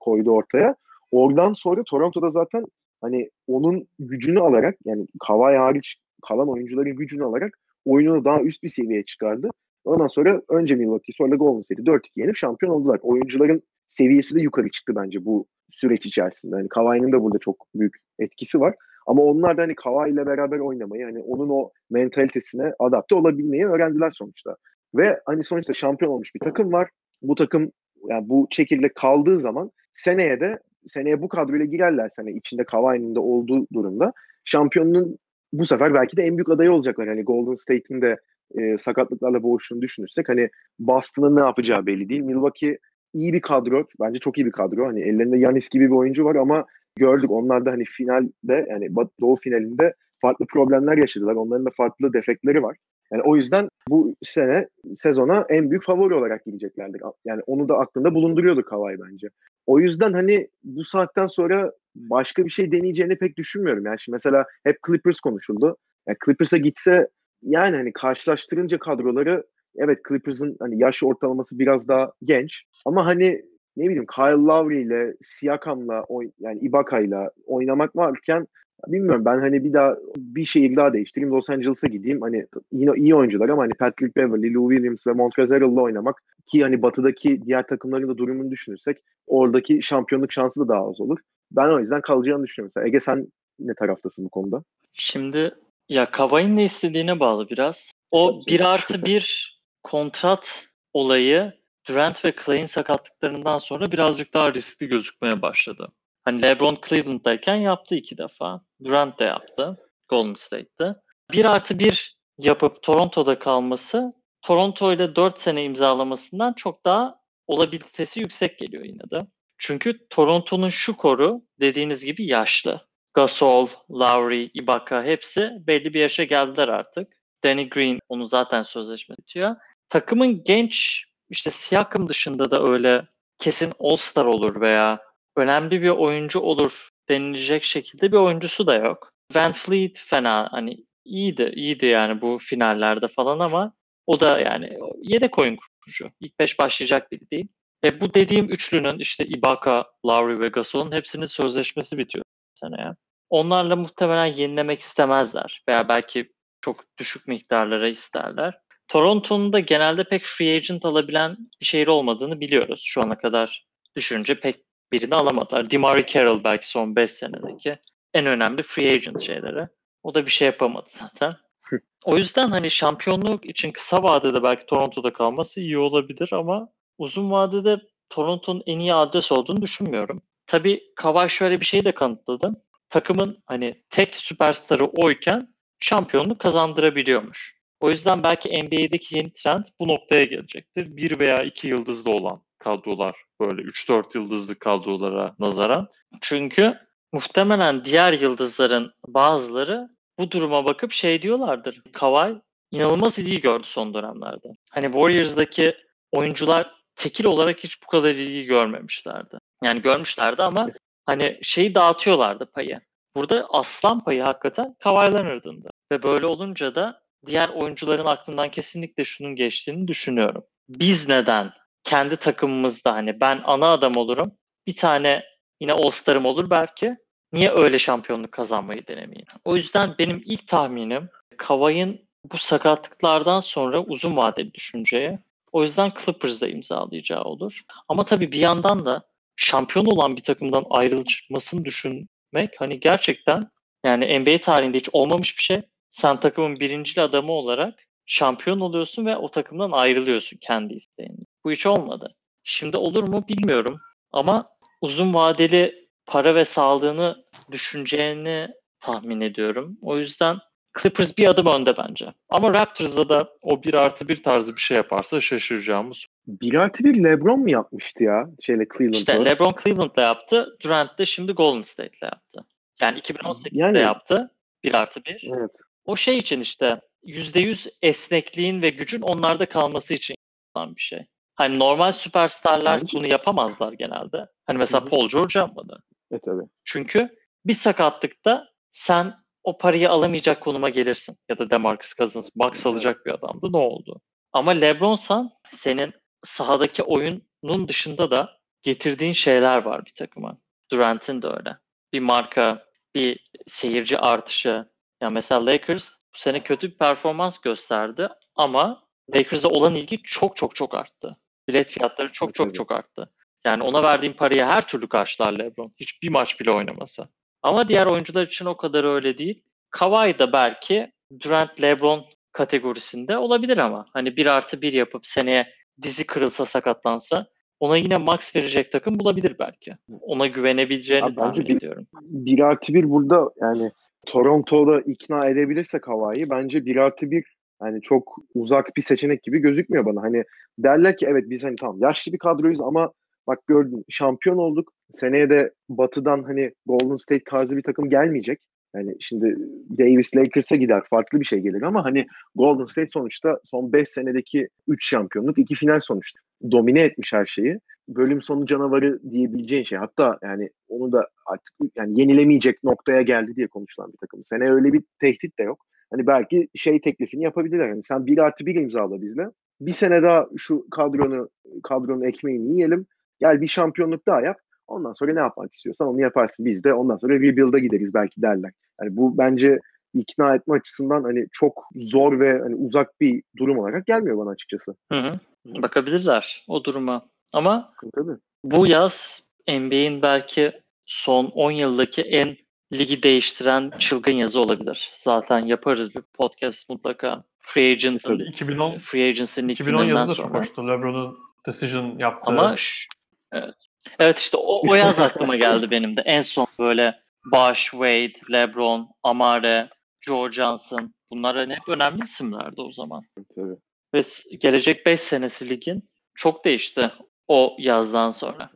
koydu ortaya. Oradan sonra Toronto'da zaten hani onun gücünü alarak yani Kawhi hariç kalan oyuncuların gücünü alarak oyununu daha üst bir seviyeye çıkardı. Ondan sonra önce Milwaukee sonra Golden State 4-2 yenip şampiyon oldular. Oyuncuların seviyesi de yukarı çıktı bence bu süreç içerisinde. Yani Kawhi'nin de burada çok büyük etkisi var. Ama onlar da hani Kawhi ile beraber oynamayı, hani onun o mentalitesine adapte olabilmeyi öğrendiler sonuçta. Ve hani sonuçta şampiyon olmuş bir takım var. Bu takım yani bu çekirdek kaldığı zaman seneye de seneye bu kadroyla girerlerse hani içinde Kawhi'nin de olduğu durumda şampiyonun bu sefer belki de en büyük adayı olacaklar. Hani Golden State'in de e, sakatlıklarla boğuştuğunu düşünürsek hani Boston'ın ne yapacağı belli değil. Milwaukee iyi bir kadro. Bence çok iyi bir kadro. Hani ellerinde Yanis gibi bir oyuncu var ama gördük onlar da hani finalde yani Doğu finalinde farklı problemler yaşadılar. Onların da farklı defektleri var. Yani o yüzden bu sene sezona en büyük favori olarak gireceklerdir. Yani onu da aklında bulunduruyordu Kawhi bence. O yüzden hani bu saatten sonra başka bir şey deneyeceğini pek düşünmüyorum. Yani şimdi mesela hep Clippers konuşuldu. Yani Clippers'a gitse yani hani karşılaştırınca kadroları evet Clippers'ın hani yaş ortalaması biraz daha genç ama hani ne bileyim Kyle Lowry ile Siakam'la yani Ibaka'yla oynamak varken bilmiyorum ben hani bir daha bir şehir daha değiştireyim Los Angeles'a gideyim hani yine iyi oyuncular ama hani Patrick Beverly, Lou Williams ve Montrezl oynamak ki hani batıdaki diğer takımların da durumunu düşünürsek oradaki şampiyonluk şansı da daha az olur. Ben o yüzden kalacağını düşünüyorum. Mesela Ege sen ne taraftasın bu konuda? Şimdi ya Kavay'ın ne istediğine bağlı biraz. O bir artı bir kontrat olayı Durant ve Clay'in sakatlıklarından sonra birazcık daha riskli gözükmeye başladı. Hani LeBron Cleveland'dayken yaptı iki defa. Durant da yaptı. Golden State'te. Bir artı bir yapıp Toronto'da kalması Toronto ile 4 sene imzalamasından çok daha olabilitesi yüksek geliyor yine de. Çünkü Toronto'nun şu koru dediğiniz gibi yaşlı. Gasol, Lowry, Ibaka hepsi belli bir yaşa geldiler artık. Danny Green onu zaten sözleşme bitiyor. Takımın genç işte Siakam dışında da öyle kesin All-Star olur veya önemli bir oyuncu olur denilecek şekilde bir oyuncusu da yok. Van Fleet fena hani iyiydi, iyiydi yani bu finallerde falan ama o da yani yedek oyun kurucu. İlk beş başlayacak biri değil. E bu dediğim üçlünün işte Ibaka, Lowry ve Gasol'un hepsinin sözleşmesi bitiyor seneye. Onlarla muhtemelen yenilemek istemezler veya belki çok düşük miktarlara isterler. Toronto'nun da genelde pek free agent alabilen bir şehir olmadığını biliyoruz. Şu ana kadar düşününce pek birini alamadılar. Demary Carroll belki son 5 senedeki en önemli free agent şeyleri. O da bir şey yapamadı zaten. [laughs] o yüzden hani şampiyonluk için kısa vadede belki Toronto'da kalması iyi olabilir ama uzun vadede Toronto'nun en iyi adres olduğunu düşünmüyorum. tabii Kawhi şöyle bir şey de kanıtladı. Takımın hani tek süperstarı oyken şampiyonluk kazandırabiliyormuş. O yüzden belki NBA'deki yeni trend bu noktaya gelecektir. Bir veya iki yıldızlı olan kadrolar böyle 3-4 yıldızlı kadrolara nazaran. Çünkü muhtemelen diğer yıldızların bazıları bu duruma bakıp şey diyorlardır. Kawhi inanılmaz ilgi gördü son dönemlerde. Hani Warriors'daki oyuncular tekil olarak hiç bu kadar ilgi görmemişlerdi. Yani görmüşlerdi ama hani şeyi dağıtıyorlardı payı. Burada aslan payı hakikaten Kawhi Leonard'ındı. Ve böyle olunca da diğer oyuncuların aklından kesinlikle şunun geçtiğini düşünüyorum. Biz neden kendi takımımızda hani ben ana adam olurum, bir tane yine All-Star'ım olur belki. Niye öyle şampiyonluk kazanmayı denemeyeyim? O yüzden benim ilk tahminim Kawhi'nin bu sakatlıklardan sonra uzun vadeli düşünceye o yüzden Clippers'da imzalayacağı olur. Ama tabii bir yandan da şampiyon olan bir takımdan ayrılmasını düşünmek hani gerçekten yani NBA tarihinde hiç olmamış bir şey. Sen takımın birincil adamı olarak şampiyon oluyorsun ve o takımdan ayrılıyorsun kendi isteğinle. Bu hiç olmadı. Şimdi olur mu bilmiyorum ama uzun vadeli para ve sağlığını düşüneceğini tahmin ediyorum. O yüzden Clippers bir adım önde bence. Ama Raptors'da da o bir artı bir tarzı bir şey yaparsa şaşıracağımız. 1 artı 1 LeBron mu yapmıştı ya? Şeyle Cleveland'da. İşte LeBron Cleveland'da yaptı. Durant de şimdi Golden State'le yaptı. Yani 2018'de Yani- yaptı. 1 artı 1. Evet. O şey için işte %100 esnekliğin ve gücün onlarda kalması için yapılan bir şey. Hani normal süperstarlar Bence- bunu yapamazlar genelde. Hani mesela Hı hı. Paul George yapmadı. E tabii. Çünkü bir sakatlıkta sen o parayı alamayacak konuma gelirsin. Ya da DeMarcus Cousins box alacak bir adamdı. Ne oldu? Ama LeBron'san senin sahadaki oyunun dışında da getirdiğin şeyler var bir takıma. Durant'in de öyle. Bir marka, bir seyirci artışı. Ya mesela Lakers bu sene kötü bir performans gösterdi ama Lakers'a olan ilgi çok çok çok arttı. Bilet fiyatları çok çok çok arttı. Yani ona verdiğin parayı her türlü karşılar LeBron. Hiçbir maç bile oynamasa. Ama diğer oyuncular için o kadar öyle değil. Kawhi da belki Durant LeBron kategorisinde olabilir ama hani bir artı bir yapıp seneye dizi kırılsa sakatlansa ona yine max verecek takım bulabilir belki. Ona güvenebileceğini Abi tahmin bir- ediyorum. 1 artı 1 burada yani Toronto'da ikna edebilirse Kawhi'yi bence 1 artı 1 yani çok uzak bir seçenek gibi gözükmüyor bana. Hani derler ki evet biz hani tamam yaşlı bir kadroyuz ama bak gördün şampiyon olduk. Seneye de batıdan hani Golden State tarzı bir takım gelmeyecek. Yani şimdi Davis Lakers'a gider farklı bir şey gelir ama hani Golden State sonuçta son 5 senedeki 3 şampiyonluk 2 final sonuçta. Domine etmiş her şeyi. Bölüm sonu canavarı diyebileceğin şey. Hatta yani onu da artık yani yenilemeyecek noktaya geldi diye konuşulan bir takım. Sene öyle bir tehdit de yok. Hani belki şey teklifini yapabilirler. Yani sen 1 artı 1 imzala bizle. Bir sene daha şu kadronu kadronun ekmeğini yiyelim. Gel bir şampiyonluk daha yap. Ondan sonra ne yapmak istiyorsan onu yaparsın. Biz de ondan sonra rebuild'a gideriz belki derler. Yani bu bence ikna etme açısından hani çok zor ve hani uzak bir durum olarak gelmiyor bana açıkçası. Hı hı. Bakabilirler o duruma. Ama Tabii. bu yaz NBA'in belki son 10 yıldaki en ligi değiştiren çılgın yazı olabilir. Zaten yaparız bir podcast mutlaka. Free Agent'ın Tabii. 2010 Free Agency'nin ilk 2010 günlerinden yazı da çok sonra. hoştu. LeBron'un decision yaptığı. Ama şu- evet. Evet işte o, o yaz aklıma geldi benim de. En son böyle Bosh, Wade, LeBron, Amare, Joe Johnson. Bunlar hani hep önemli isimlerdi o zaman. Tabii. Ve gelecek 5 senesi ligin çok değişti o yazdan sonra.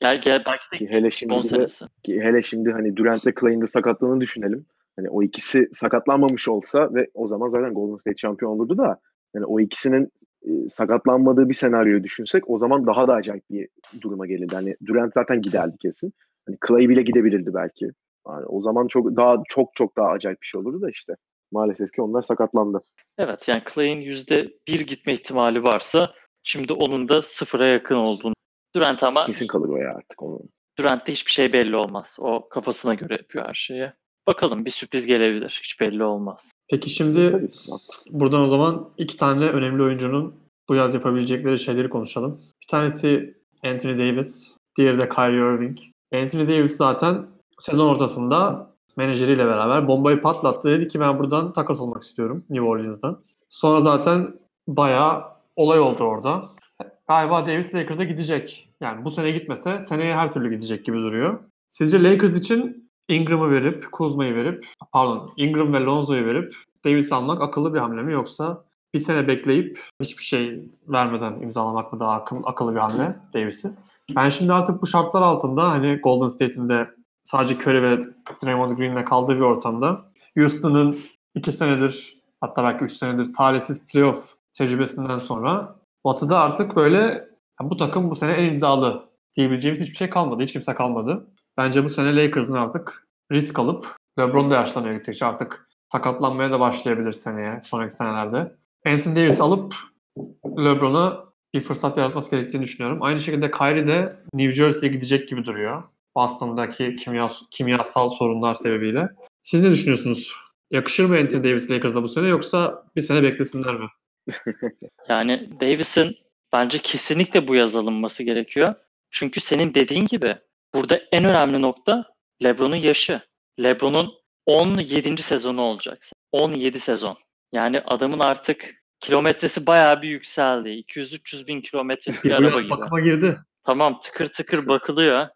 Gel gel belki de hele 10 şimdi de, senesi. ki hele şimdi hani Durant'le Clay'in de sakatlığını düşünelim. Hani o ikisi sakatlanmamış olsa ve o zaman zaten Golden State şampiyon olurdu da yani o ikisinin e, sakatlanmadığı bir senaryoyu düşünsek o zaman daha da acayip bir duruma gelirdi. Hani Durant zaten giderdi kesin. Hani Clay bile gidebilirdi belki. Yani o zaman çok daha çok çok daha acayip bir şey olurdu da işte. Maalesef ki onlar sakatlandı. Evet yani Clay'in %1 gitme ihtimali varsa şimdi onun da sıfıra yakın olduğunu. Durant ama Kesin kalır o ya artık onu. Durant'te hiçbir şey belli olmaz. O kafasına göre yapıyor her şeyi. Bakalım bir sürpriz gelebilir. Hiç belli olmaz. Peki şimdi buradan o zaman iki tane önemli oyuncunun bu yaz yapabilecekleri şeyleri konuşalım. Bir tanesi Anthony Davis, diğeri de Kyrie Irving. Anthony Davis zaten sezon ortasında menajeriyle beraber bombayı patlattı. Dedi ki ben buradan takas olmak istiyorum New Orleans'dan. Sonra zaten bayağı olay oldu orada. Galiba Davis Lakers'a gidecek. Yani bu sene gitmese seneye her türlü gidecek gibi duruyor. Sizce Lakers için Ingram'ı verip, Kuzma'yı verip, pardon Ingram ve Lonzo'yu verip Davis almak akıllı bir hamle mi yoksa bir sene bekleyip hiçbir şey vermeden imzalamak mı daha akıl, akıllı bir hamle Davis'i? Ben şimdi artık bu şartlar altında hani Golden State'in de sadece Curry ve Draymond Green'le kaldığı bir ortamda Houston'ın iki senedir hatta belki üç senedir talihsiz playoff tecrübesinden sonra Batı'da artık böyle ya bu takım bu sene en iddialı diyebileceğimiz hiçbir şey kalmadı. Hiç kimse kalmadı. Bence bu sene Lakers'ın artık risk alıp LeBron da yaşlanıyor gittikçe artık sakatlanmaya da başlayabilir seneye, sonraki senelerde. Anthony Davis alıp LeBron'a bir fırsat yaratması gerektiğini düşünüyorum. Aynı şekilde Kyrie de New Jersey'ye gidecek gibi duruyor. Boston'daki kimya, kimyasal sorunlar sebebiyle. Siz ne düşünüyorsunuz? Yakışır mı Anthony Davis Lakers'a bu sene yoksa bir sene beklesinler mi? [laughs] Yani Davis'in bence kesinlikle bu yaz alınması gerekiyor. Çünkü senin dediğin gibi burada en önemli nokta LeBron'un yaşı. LeBron'un 17. sezonu olacak. 17 sezon. Yani adamın artık kilometresi bayağı bir yükseldi. 200-300 bin kilometrelik bir araba gibi. bakıma girdi. Tamam tıkır tıkır bakılıyor.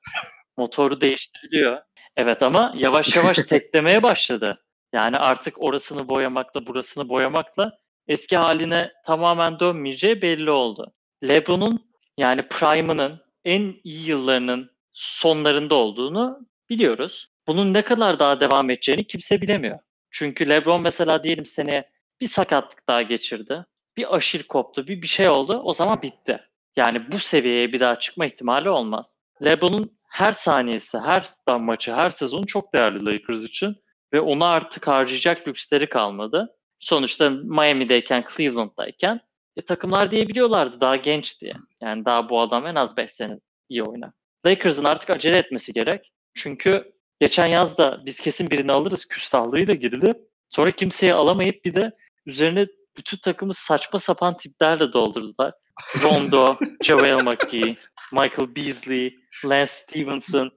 Motoru değiştiriliyor. Evet ama yavaş yavaş [laughs] teklemeye başladı. Yani artık orasını boyamakla burasını boyamakla eski haline tamamen dönmeyeceği belli oldu. LeBron'un yani prime'ının en iyi yıllarının sonlarında olduğunu biliyoruz. Bunun ne kadar daha devam edeceğini kimse bilemiyor. Çünkü LeBron mesela diyelim seneye bir sakatlık daha geçirdi. Bir aşil koptu, bir bir şey oldu. O zaman bitti. Yani bu seviyeye bir daha çıkma ihtimali olmaz. LeBron'un her saniyesi, her maçı, her sezonu çok değerli Lakers için ve ona artık harcayacak lüksleri kalmadı. Sonuçta Miami'deyken, Cleveland'dayken e, takımlar diyebiliyorlardı daha genç diye. Yani daha bu adam en az 5 sene iyi oynar. Lakers'ın artık acele etmesi gerek. Çünkü geçen yaz da biz kesin birini alırız küstahlığıyla girdi. Sonra kimseyi alamayıp bir de üzerine bütün takımı saçma sapan tiplerle doldurdular. Rondo, [laughs] JaVale McGee, Michael Beasley, Lance Stevenson.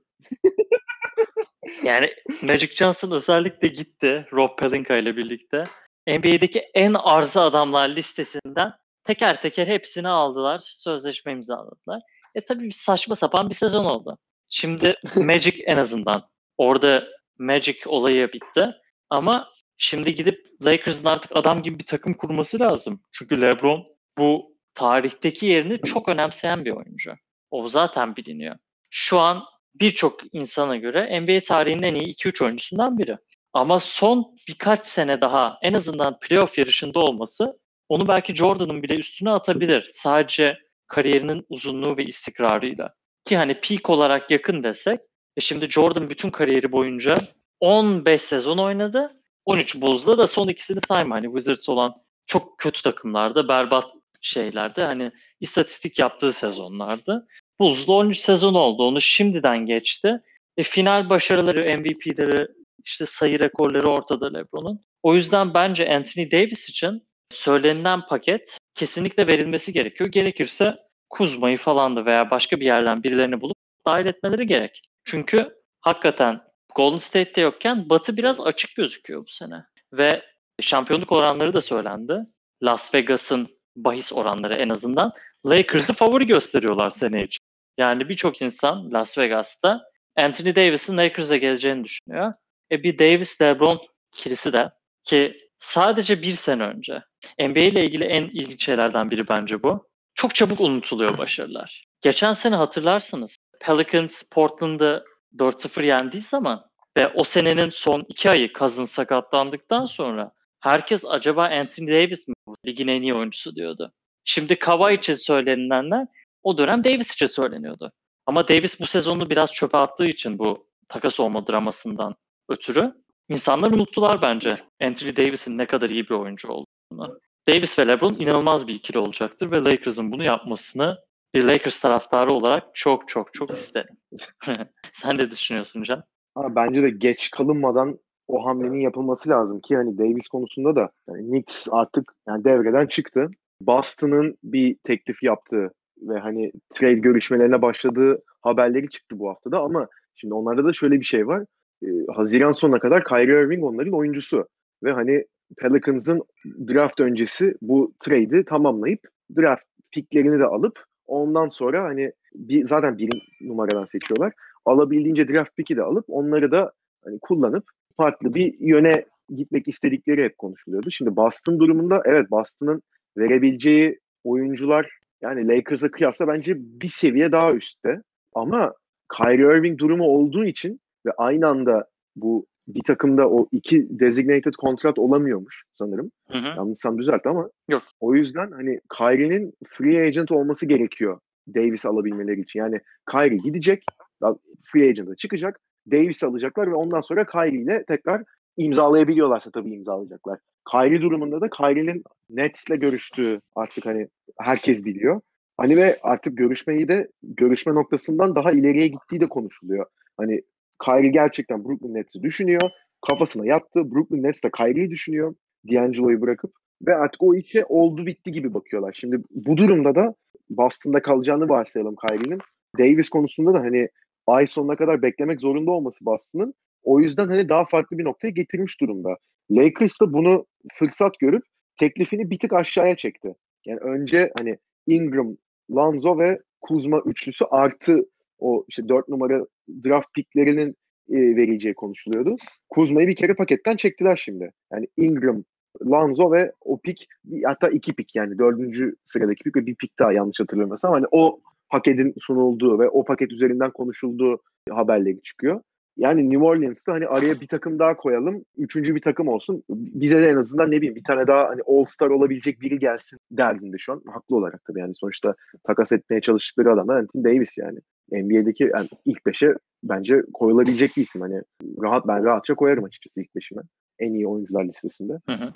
yani Magic Johnson özellikle gitti Rob Pelinka ile birlikte. NBA'deki en arzı adamlar listesinden teker teker hepsini aldılar. Sözleşme imzaladılar. E tabii bir saçma sapan bir sezon oldu. Şimdi Magic en azından orada Magic olayı bitti. Ama şimdi gidip Lakers'ın artık adam gibi bir takım kurması lazım. Çünkü LeBron bu tarihteki yerini çok önemseyen bir oyuncu. O zaten biliniyor. Şu an birçok insana göre NBA tarihinin en iyi 2-3 oyuncusundan biri. Ama son birkaç sene daha en azından playoff yarışında olması onu belki Jordan'ın bile üstüne atabilir. Sadece kariyerinin uzunluğu ve istikrarıyla. Ki hani peak olarak yakın desek e şimdi Jordan bütün kariyeri boyunca 15 sezon oynadı. 13 Bulls'da da son ikisini sayma. Hani Wizards olan çok kötü takımlarda, berbat şeylerde hani istatistik yaptığı sezonlardı. Bulls'da 13 sezon oldu. Onu şimdiden geçti. E, final başarıları, MVP'leri, işte sayı rekorları ortada LeBron'un. O yüzden bence Anthony Davis için söylenilen paket kesinlikle verilmesi gerekiyor. Gerekirse Kuzma'yı falan da veya başka bir yerden birilerini bulup dahil etmeleri gerek. Çünkü hakikaten Golden State'te yokken Batı biraz açık gözüküyor bu sene. Ve şampiyonluk oranları da söylendi. Las Vegas'ın bahis oranları en azından Lakers'ı favori gösteriyorlar sene için. Yani birçok insan Las Vegas'ta Anthony Davis'in Lakers'a geleceğini düşünüyor. E bir Davis LeBron ikilisi de ki sadece bir sene önce NBA ile ilgili en ilginç şeylerden biri bence bu. Çok çabuk unutuluyor başarılar. Geçen sene hatırlarsınız Pelicans Portland'ı 4-0 yendiği zaman ve o senenin son iki ayı Cousins sakatlandıktan sonra herkes acaba Anthony Davis mi ligin en iyi oyuncusu diyordu. Şimdi Kawhi için söylenilenler o dönem Davis için söyleniyordu. Ama Davis bu sezonu biraz çöpe attığı için bu takas olma dramasından ötürü insanlar unuttular bence Anthony Davis'in ne kadar iyi bir oyuncu olduğunu. Davis ve LeBron inanılmaz bir ikili olacaktır ve Lakers'ın bunu yapmasını bir Lakers taraftarı olarak çok çok çok isterim. [laughs] Sen ne düşünüyorsun Can? Ha, bence de geç kalınmadan o hamlenin yapılması lazım ki hani Davis konusunda da yani Knicks artık yani devreden çıktı. Boston'ın bir teklif yaptığı ve hani trade görüşmelerine başladığı haberleri çıktı bu haftada ama şimdi onlarda da şöyle bir şey var. Ee, Haziran sonuna kadar Kyrie Irving onların oyuncusu ve hani Pelicans'ın draft öncesi bu trade'i tamamlayıp draft picklerini de alıp Ondan sonra hani bir, zaten bir numaradan seçiyorlar. Alabildiğince draft pick'i de alıp onları da hani kullanıp farklı bir yöne gitmek istedikleri hep konuşuluyordu. Şimdi Boston durumunda evet Boston'ın verebileceği oyuncular yani Lakers'a kıyasla bence bir seviye daha üstte. Ama Kyrie Irving durumu olduğu için ve aynı anda bu bir takımda o iki designated kontrat olamıyormuş sanırım. Hı hı. Yanlışsam düzelt ama. Yok. O yüzden hani Kyrie'nin free agent olması gerekiyor Davis alabilmeleri için. Yani Kyrie gidecek, free agent'a çıkacak, Davis alacaklar ve ondan sonra Kyrie ile tekrar imzalayabiliyorlarsa tabii imzalayacaklar. Kyrie durumunda da Kyrie'nin Nets'le görüştüğü artık hani herkes biliyor. Hani ve artık görüşmeyi de görüşme noktasından daha ileriye gittiği de konuşuluyor. Hani Kyrie gerçekten Brooklyn Nets'i düşünüyor. Kafasına yattı. Brooklyn Nets de Kyrie'yi düşünüyor. D'Angelo'yu bırakıp. Ve artık o işe oldu bitti gibi bakıyorlar. Şimdi bu durumda da Boston'da kalacağını varsayalım Kyrie'nin. Davis konusunda da hani ay sonuna kadar beklemek zorunda olması Boston'ın. O yüzden hani daha farklı bir noktaya getirmiş durumda. Lakers da bunu fırsat görüp teklifini bir tık aşağıya çekti. Yani önce hani Ingram, Lonzo ve Kuzma üçlüsü artı o işte dört numara draft picklerinin e, verileceği konuşuluyordu. Kuzma'yı bir kere paketten çektiler şimdi. Yani Ingram, Lonzo ve o pick hatta iki pick yani dördüncü sıradaki pick ve bir pick daha yanlış hatırlamıyorsam hani o paketin sunulduğu ve o paket üzerinden konuşulduğu haberleri çıkıyor. Yani New Orleans'ta hani araya bir takım daha koyalım. Üçüncü bir takım olsun. Bize de en azından ne bileyim bir tane daha hani All-Star olabilecek biri gelsin derdinde şu an. Haklı olarak tabii yani sonuçta takas etmeye çalıştıkları adam Anthony Davis yani. NBA'deki yani ilk beşe bence koyulabilecek bir isim. Hani rahat ben rahatça koyarım açıkçası ilk beşime. En iyi oyuncular listesinde. Hı hı.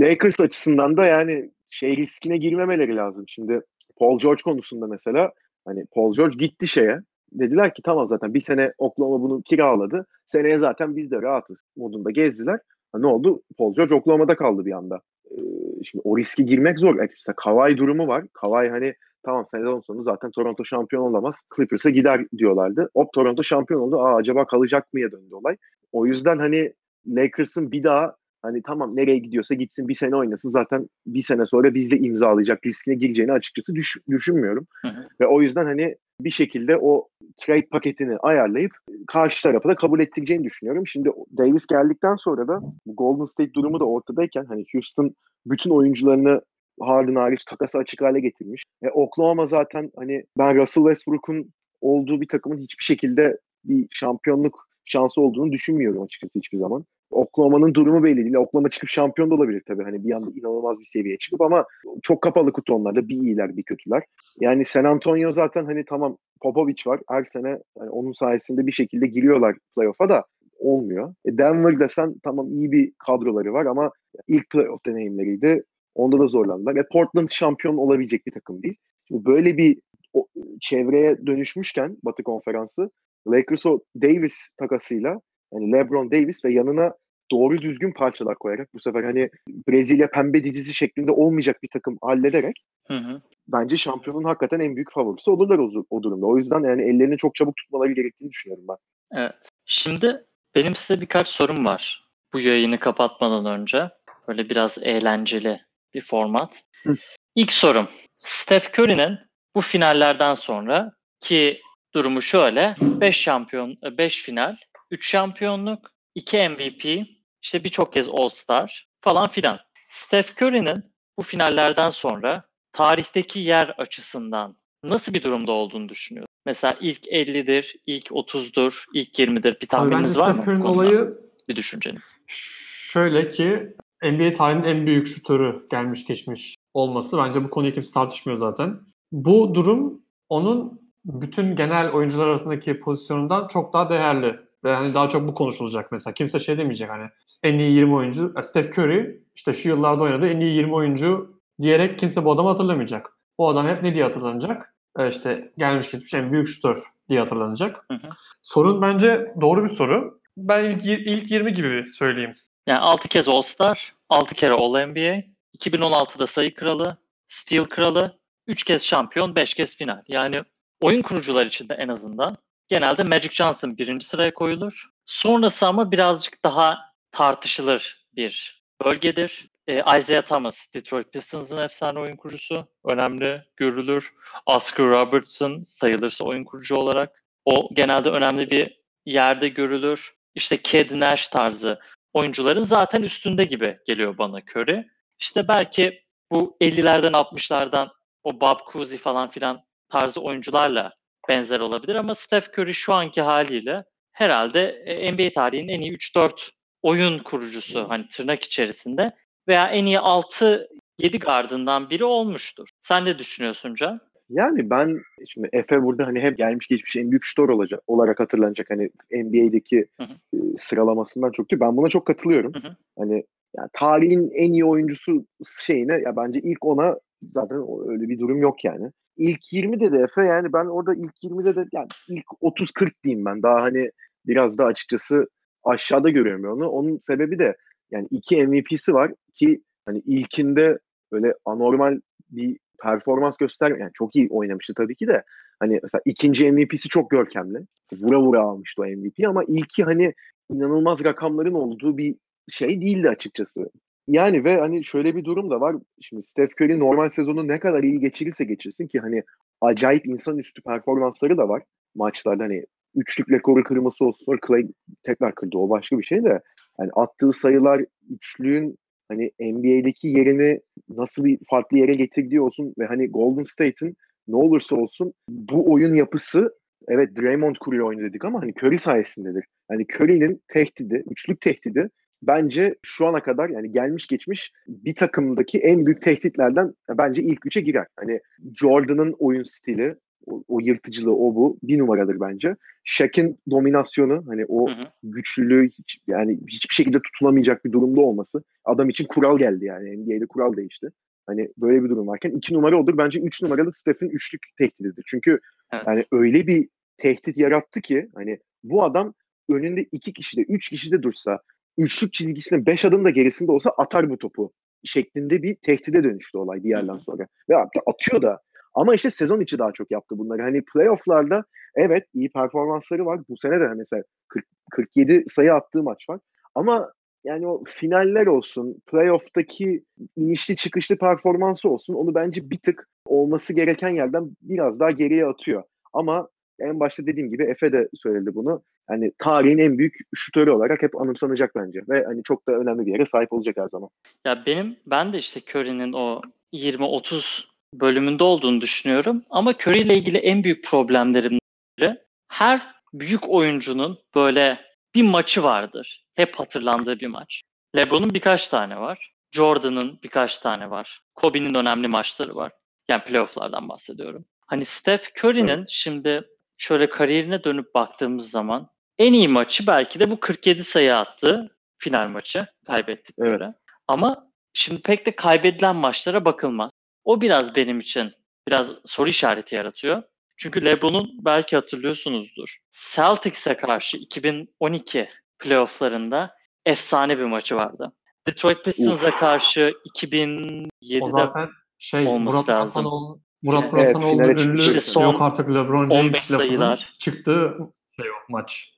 Lakers açısından da yani şey riskine girmemeleri lazım. Şimdi Paul George konusunda mesela hani Paul George gitti şeye dediler ki tamam zaten bir sene Oklahoma bunu kiraladı. Seneye zaten biz de rahatız modunda gezdiler. Ha, ne oldu? Paul George Oklahoma'da kaldı bir anda. Ee, şimdi o riski girmek zor. Yani mesela Kawhi durumu var. Kawhi hani tamam sezon sonu zaten Toronto şampiyon olamaz. Clippers'a gider diyorlardı. Hop Toronto şampiyon oldu. Aa acaba kalacak mıya döndü olay. O yüzden hani Lakers'ın bir daha hani tamam nereye gidiyorsa gitsin bir sene oynasın zaten bir sene sonra bizle imzalayacak riskine gireceğini açıkçası düş, düşünmüyorum. Hı hı. Ve o yüzden hani bir şekilde o trade paketini ayarlayıp karşı tarafı da kabul ettireceğini düşünüyorum. Şimdi Davis geldikten sonra da Golden State durumu da ortadayken hani Houston bütün oyuncularını Harden hariç takası açık hale getirmiş. E, Oklahoma zaten hani ben Russell Westbrook'un olduğu bir takımın hiçbir şekilde bir şampiyonluk şansı olduğunu düşünmüyorum açıkçası hiçbir zaman. Oklahoma'nın durumu belli değil. Oklahoma çıkıp şampiyon da olabilir tabii. Hani bir anda inanılmaz bir seviyeye çıkıp ama çok kapalı kutu onlarda. Bir iyiler bir kötüler. Yani San Antonio zaten hani tamam Popovic var. Her sene hani onun sayesinde bir şekilde giriyorlar playoff'a da olmuyor. E Denver desen tamam iyi bir kadroları var ama ilk playoff deneyimleriydi. Onda da zorlandılar. E Portland şampiyon olabilecek bir takım değil. Şimdi böyle bir o, çevreye dönüşmüşken Batı Konferansı Lakers o Davis takasıyla yani LeBron Davis ve yanına doğru düzgün parçalar koyarak bu sefer hani Brezilya pembe dizisi şeklinde olmayacak bir takım hallederek Hı hı. bence şampiyonun hakikaten en büyük favorisi olurlar o, o durumda. O yüzden yani ellerini çok çabuk tutmaları gerektiğini düşünüyorum ben. Evet. Şimdi benim size birkaç sorum var. Bu yayını kapatmadan önce. Böyle biraz eğlenceli bir format. Hı. İlk sorum. Steph Curry'nin bu finallerden sonra ki durumu şöyle. 5 şampiyon, 5 final, 3 şampiyonluk, 2 MVP, işte birçok kez All-Star falan filan. Steph Curry'nin bu finallerden sonra tarihteki yer açısından nasıl bir durumda olduğunu düşünüyorum. Mesela ilk 50'dir, ilk 30'dur, ilk 20'dir. Bir Abi tahmininiz var mı? Steph Curry'nin olayı Bir düşünceniz. şöyle ki NBA tarihinin en büyük şutörü gelmiş geçmiş olması. Bence bu konuyu kimse tartışmıyor zaten. Bu durum onun bütün genel oyuncular arasındaki pozisyonundan çok daha değerli. Ve hani daha çok bu konuşulacak mesela. Kimse şey demeyecek hani en iyi 20 oyuncu. Steph Curry işte şu yıllarda oynadı en iyi 20 oyuncu diyerek kimse bu adamı hatırlamayacak. Bu adam hep ne diye hatırlanacak? E, işte gelmiş gitmiş en büyük şutör diye hatırlanacak. Hı hı. Sorun bence doğru bir soru. Ben ilk, ilk 20 gibi söyleyeyim. Yani 6 kez All-Star, 6 kere All-NBA, 2016'da sayı kralı, steal kralı, 3 kez şampiyon, 5 kez final. Yani oyun kurucular için de en azından genelde Magic Johnson birinci sıraya koyulur. Sonrası ama birazcık daha tartışılır bir bölgedir. e, Isaiah Thomas, Detroit Pistons'ın efsane oyun kurucusu. Önemli görülür. Oscar Robertson sayılırsa oyun kurucu olarak. O genelde önemli bir yerde görülür. İşte Ked Nash tarzı oyuncuların zaten üstünde gibi geliyor bana Curry. İşte belki bu 50'lerden 60'lardan o Bob Cousy falan filan tarzı oyuncularla benzer olabilir ama Steph Curry şu anki haliyle herhalde e, NBA tarihinin en iyi 3-4 oyun kurucusu hani tırnak içerisinde veya en iyi 6 7 gardından biri olmuştur. Sen ne düşünüyorsun Can? Yani ben şimdi Efe burada hani hep gelmiş geçmiş en büyük şutör olacak olarak hatırlanacak hani NBA'deki Hı hı. e, sıralamasından çok değil. Ben buna çok katılıyorum. Hı hı. Hani yani tarihin en iyi oyuncusu şeyine ya bence ilk ona zaten öyle bir durum yok yani. İlk 20'de de Efe yani ben orada ilk 20'de de yani ilk 30-40 diyeyim ben. Daha hani biraz da açıkçası aşağıda görüyorum onu. Onun sebebi de yani iki MVP'si var ki hani ilkinde böyle anormal bir performans göster yani çok iyi oynamıştı tabii ki de hani mesela ikinci MVP'si çok görkemli. Vura vura almıştı o MVP ama ilki hani inanılmaz rakamların olduğu bir şey değildi açıkçası. Yani ve hani şöyle bir durum da var. Şimdi Steph Curry normal sezonu ne kadar iyi geçirirse geçirsin ki hani acayip insanüstü performansları da var maçlarda hani üçlük rekoru kırması olsun sonra Clay tekrar kırdı o başka bir şey de yani attığı sayılar üçlüğün hani NBA'deki yerini nasıl bir farklı yere getirdiği olsun ve hani Golden State'in ne olursa olsun bu oyun yapısı evet Draymond kuruyor oyunu dedik ama hani Curry sayesindedir. Yani Curry'nin tehdidi, üçlük tehdidi bence şu ana kadar yani gelmiş geçmiş bir takımdaki en büyük tehditlerden bence ilk üçe girer. Hani Jordan'ın oyun stili, o, o yırtıcılığı o bu bir numaradır bence. Shaq'in dominasyonu hani o Hı hı. güçlülüğü hiç, yani hiçbir şekilde tutulamayacak bir durumda olması. Adam için kural geldi yani NBA'de kural değişti. Hani böyle bir durum varken iki numara olur. Bence üç numaralı Steph'in üçlük tehdididir. Çünkü Evet. yani öyle bir tehdit yarattı ki hani bu adam önünde iki kişi de üç kişi de dursa üçlük çizgisinin beş adım da gerisinde olsa atar bu topu şeklinde bir tehdide dönüştü olay bir yerden sonra. Ve atıyor da. Ama işte sezon içi daha çok yaptı bunları. Hani playofflarda evet iyi performansları var. Bu sene de mesela 40, 47 sayı attığı maç var. Ama yani o finaller olsun, playoff'taki inişli çıkışlı performansı olsun onu bence bir tık olması gereken yerden biraz daha geriye atıyor. Ama en başta dediğim gibi Efe de söyledi bunu. Hani tarihin en büyük şutörü olarak hep anımsanacak bence. Ve hani çok da önemli bir yere sahip olacak her zaman. Ya benim ben de işte Curry'nin o 20-30 bölümünde olduğunu düşünüyorum. Ama Curry ile ilgili en büyük problemlerim biri her büyük oyuncunun böyle bir maçı vardır. Hep hatırlandığı bir maç. LeBron'un birkaç tane var. Jordan'ın birkaç tane var. Kobe'nin önemli maçları var. Yani playoff'lardan bahsediyorum. Hani Steph Curry'nin şimdi şöyle kariyerine dönüp baktığımız zaman en iyi maçı belki de bu 47 sayı attığı final maçı kaybettikleri. Ama şimdi pek de kaybedilen maçlara bakılmaz. O biraz benim için biraz soru işareti yaratıyor. Çünkü LeBron'un belki hatırlıyorsunuzdur. Celtics'e karşı 2012 playofflarında efsane bir maçı vardı. Detroit Pistons'a karşı O 2007'de zaten şey olması Murat lazım. Muratanoğlu Murat Evet, finale çıktı. ünlü İşte son yok artık LeBron 15 James lafının sayılar. çıktığı şey o maç.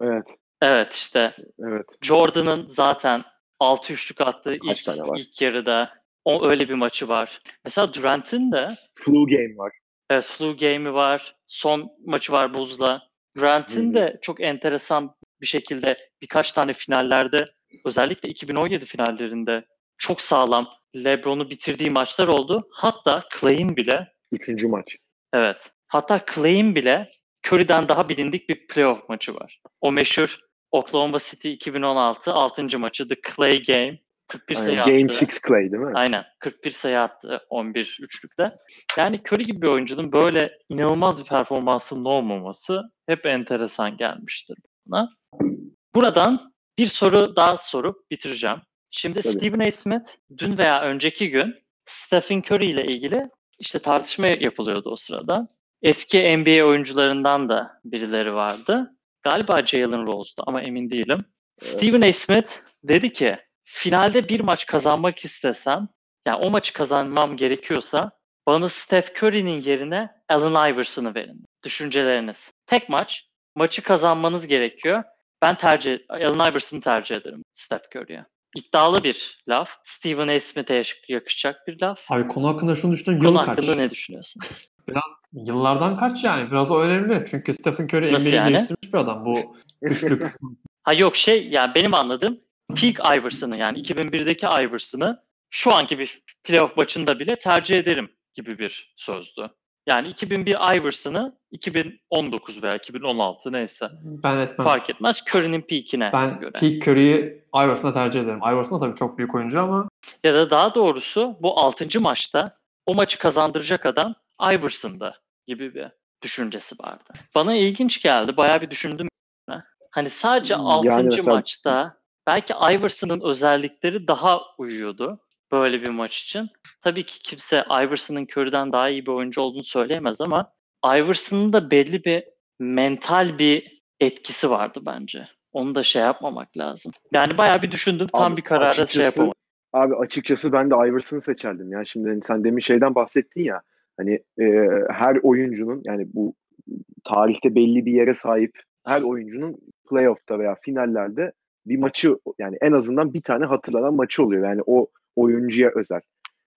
Evet, evet işte evet. Jordan'ın zaten 6 üçlük attığı Kaç ilk, ilk yarıda o öyle bir maçı var. Mesela Durant'in de Flu game var. Evet, flu game'i var. Son maçı var Buz'la. Hı. de çok enteresan bir şekilde birkaç tane finallerde özellikle 2017 finallerinde çok sağlam LeBron'u bitirdiği maçlar oldu. Hatta Clay'in bile Üçüncü maç. evet hatta Clay'in bile Curry'den daha bilindik bir playoff maçı var. O meşhur Oklahoma City 2016 6. maçı The Clay Game. 41 sayı Aynen. Game attı. 6 Clay değil mi? Aynen. 41 sayı attı 11 üçlükte. Yani Curry gibi bir oyuncunun böyle inanılmaz bir performansının olmaması hep enteresan gelmiştir bana. Buradan bir soru daha sorup bitireceğim. Şimdi Tabii. Stephen A. Smith dün veya önceki gün Stephen Curry ile ilgili işte tartışma yapılıyordu o sırada. Eski NBA oyuncularından da birileri vardı. Galiba Jalen Rose'du ama emin değilim. Stephen A. Smith dedi ki finalde bir maç kazanmak istesem yani o maçı kazanmam gerekiyorsa bana Steph Curry'nin yerine Allen Iverson'ı verin. Düşünceleriniz. Tek maç. Maçı kazanmanız gerekiyor. Ben tercih Allen Iverson'ı tercih ederim Steph Curry'e. iddialı bir laf. Stephen A. Smith'e yakışacak bir laf. Abi konu hakkında şunu düşünüyorum. Konu kaç? hakkında ne düşünüyorsun? Yıllardan kaç yani? Biraz o önemli. Çünkü Stephen Curry NBA'yi yani? değiştirmiş bir adam. Bu [laughs] üçlük. Ha yok şey yani benim anladığım peak Iverson'ı yani 2001'deki Iverson'ı şu anki bir playoff maçında bile tercih ederim gibi bir sözdü. Yani 2001 Iverson'ı 2019 veya 2016 neyse ben etmem. fark etmez Curry'nin peak'ine Ben göre. peak Curry'i Iverson'a tercih ederim. Iverson da tabii çok büyük oyuncu ama Ya da daha doğrusu bu 6. maçta o maçı kazandıracak adam Iverson'da gibi bir düşüncesi vardı. Bana ilginç geldi. Bayağı bir düşündüm. Hani sadece Yani 6. mesela- maçta belki Iverson'ın özellikleri daha uyuyordu böyle bir maç için. Tabii ki kimse Iverson'ın Curry'den daha iyi bir oyuncu olduğunu söyleyemez ama Iverson'ın da belli bir mental bir etkisi vardı bence. Onu da şey yapmamak lazım. Yani bayağı bir düşündüm. Tam Abi bir karara şey açıkçası- yapamadım. Abi açıkçası ben de Iverson'ı seçerdim ya. Şimdi hani sen demin şeyden bahsettin ya. Hani e, her oyuncunun yani bu tarihte belli bir yere sahip her oyuncunun playoff'ta veya finallerde bir maçı yani en azından bir tane hatırlanan maçı oluyor. Yani o oyuncuya özel.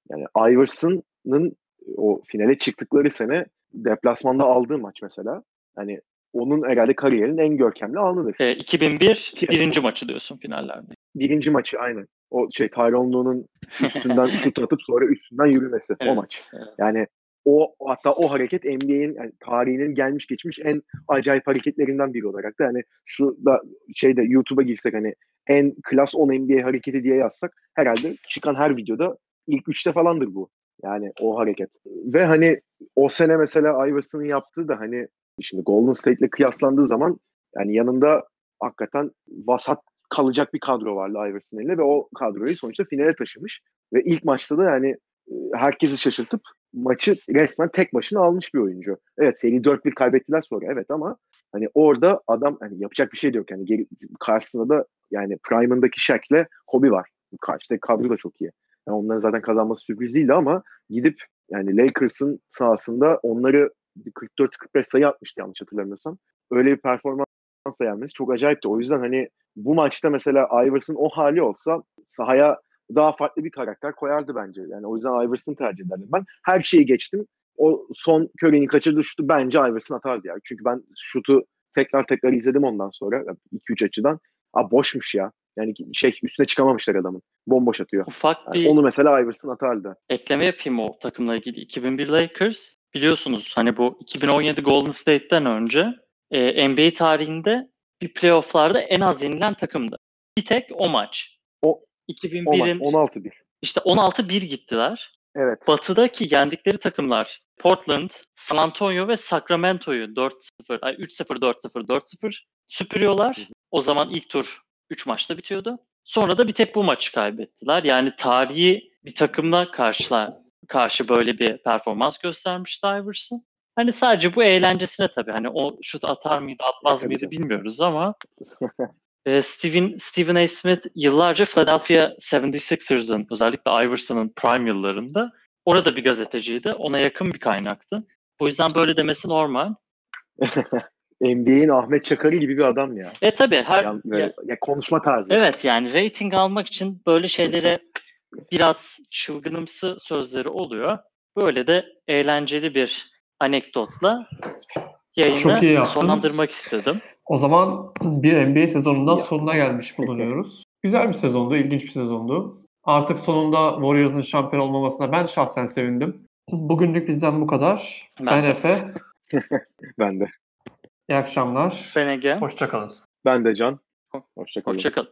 Yani Iverson'ın o finale çıktıkları sene deplasmanda aldığı maç mesela. Hani onun herhalde kariyerinin en görkemli anıdır. E, 2001 Ki- birinci maçı diyorsun finallerde. Birinci maçı aynen. O şey Tyronn Lue'nun üstünden [laughs] şut atıp sonra üstünden yürümesi o Evet, maç. evet. Yani o hatta o hareket NBA'in yani tarihinin gelmiş geçmiş en acayip hareketlerinden biri olarak da hani şu da şeyde YouTube'a girsek hani en klas 10 NBA hareketi diye yazsak herhalde çıkan her videoda ilk üçte falandır bu. Yani o hareket. Ve hani o sene mesela Iverson'ın yaptığı da hani şimdi Golden State'le kıyaslandığı zaman yani yanında hakikaten vasat kalacak bir kadro vardı Iverson'ın elinde ve o kadroyu sonuçta finale taşımış. Ve ilk maçta da yani e, herkesi şaşırtıp maçı resmen tek başına almış bir oyuncu. Evet seri 4-1 kaybettiler sonra evet ama hani orada adam hani yapacak bir şey de yok. Yani geri, karşısında da yani Prime'ındaki Shaq'le Kobe var. Karşıdaki kadro da çok iyi. Yani onların zaten kazanması sürpriz değildi ama gidip yani Lakers'ın sahasında onları 44-45 sayı atmıştı yanlış hatırlamıyorsam. Öyle bir performans gelmesi çok acayipti. O yüzden hani bu maçta mesela Iverson o hali olsa sahaya daha farklı bir karakter koyardı bence. Yani o yüzden Iverson tercih ederdim ben. Her şeyi geçtim. O son Curry'nin kaçırdığı şutu bence Iverson atardı ya. Çünkü ben şutu tekrar tekrar izledim ondan sonra 2-3 açıdan. Aa boşmuş ya. Yani şey üstüne çıkamamışlar adamın. Bomboş atıyor. Ufak Yani bir onu mesela Iverson atardı. ekleme yapayım o takımla ilgili. 2001 Lakers biliyorsunuz hani bu 2017 Golden State'ten önce e, NBA tarihinde bir playofflarda en az yenilen takımdı. Bir tek o maç. O- O maç 2001'in 16-1. işte 16-1 gittiler. Evet. Batı'daki yendikleri takımlar Portland, San Antonio ve Sacramento'yu 4-0, ay 3-0, 4-0, 4-0 süpürüyorlar. O zaman ilk tur 3 maçta bitiyordu. Sonra da bir tek bu maçı kaybettiler. Yani tarihi bir takımla karşılar, karşı böyle bir performans göstermişti Iverson. Hani sadece bu eğlencesine tabii. Hani o şut atar mıydı, atmaz mıydı bilmiyoruz ama [laughs] e, Steven, Stephen A. Smith yıllarca Philadelphia 76ers'ın özellikle Iverson'ın prime yıllarında orada bir gazeteciydi. Ona yakın bir kaynaktı. O yüzden böyle demesi normal. [laughs] NBA'in Ahmet Çakarı gibi bir adam ya. E tabii her Yani böyle, ya- ya konuşma tarzı. evet yani rating almak için böyle şeylere biraz çılgınımsı sözleri oluyor. Böyle de eğlenceli bir anekdotla yayını Çok iyi yaptın. sonlandırmak istedim. O zaman bir NBA sezonundan Ya. sonuna gelmiş [laughs] bulunuyoruz. Güzel bir sezondu, ilginç bir sezondu. Artık sonunda Warriors'ın şampiyon olmamasına ben şahsen sevindim. Bugünlük bizden bu kadar. Ben Ben. Efe. [laughs] Ben de. İyi akşamlar. Ben Ege. Hoşçakalın. Ben de Can. Hoşçakalın. Hoşçakalın.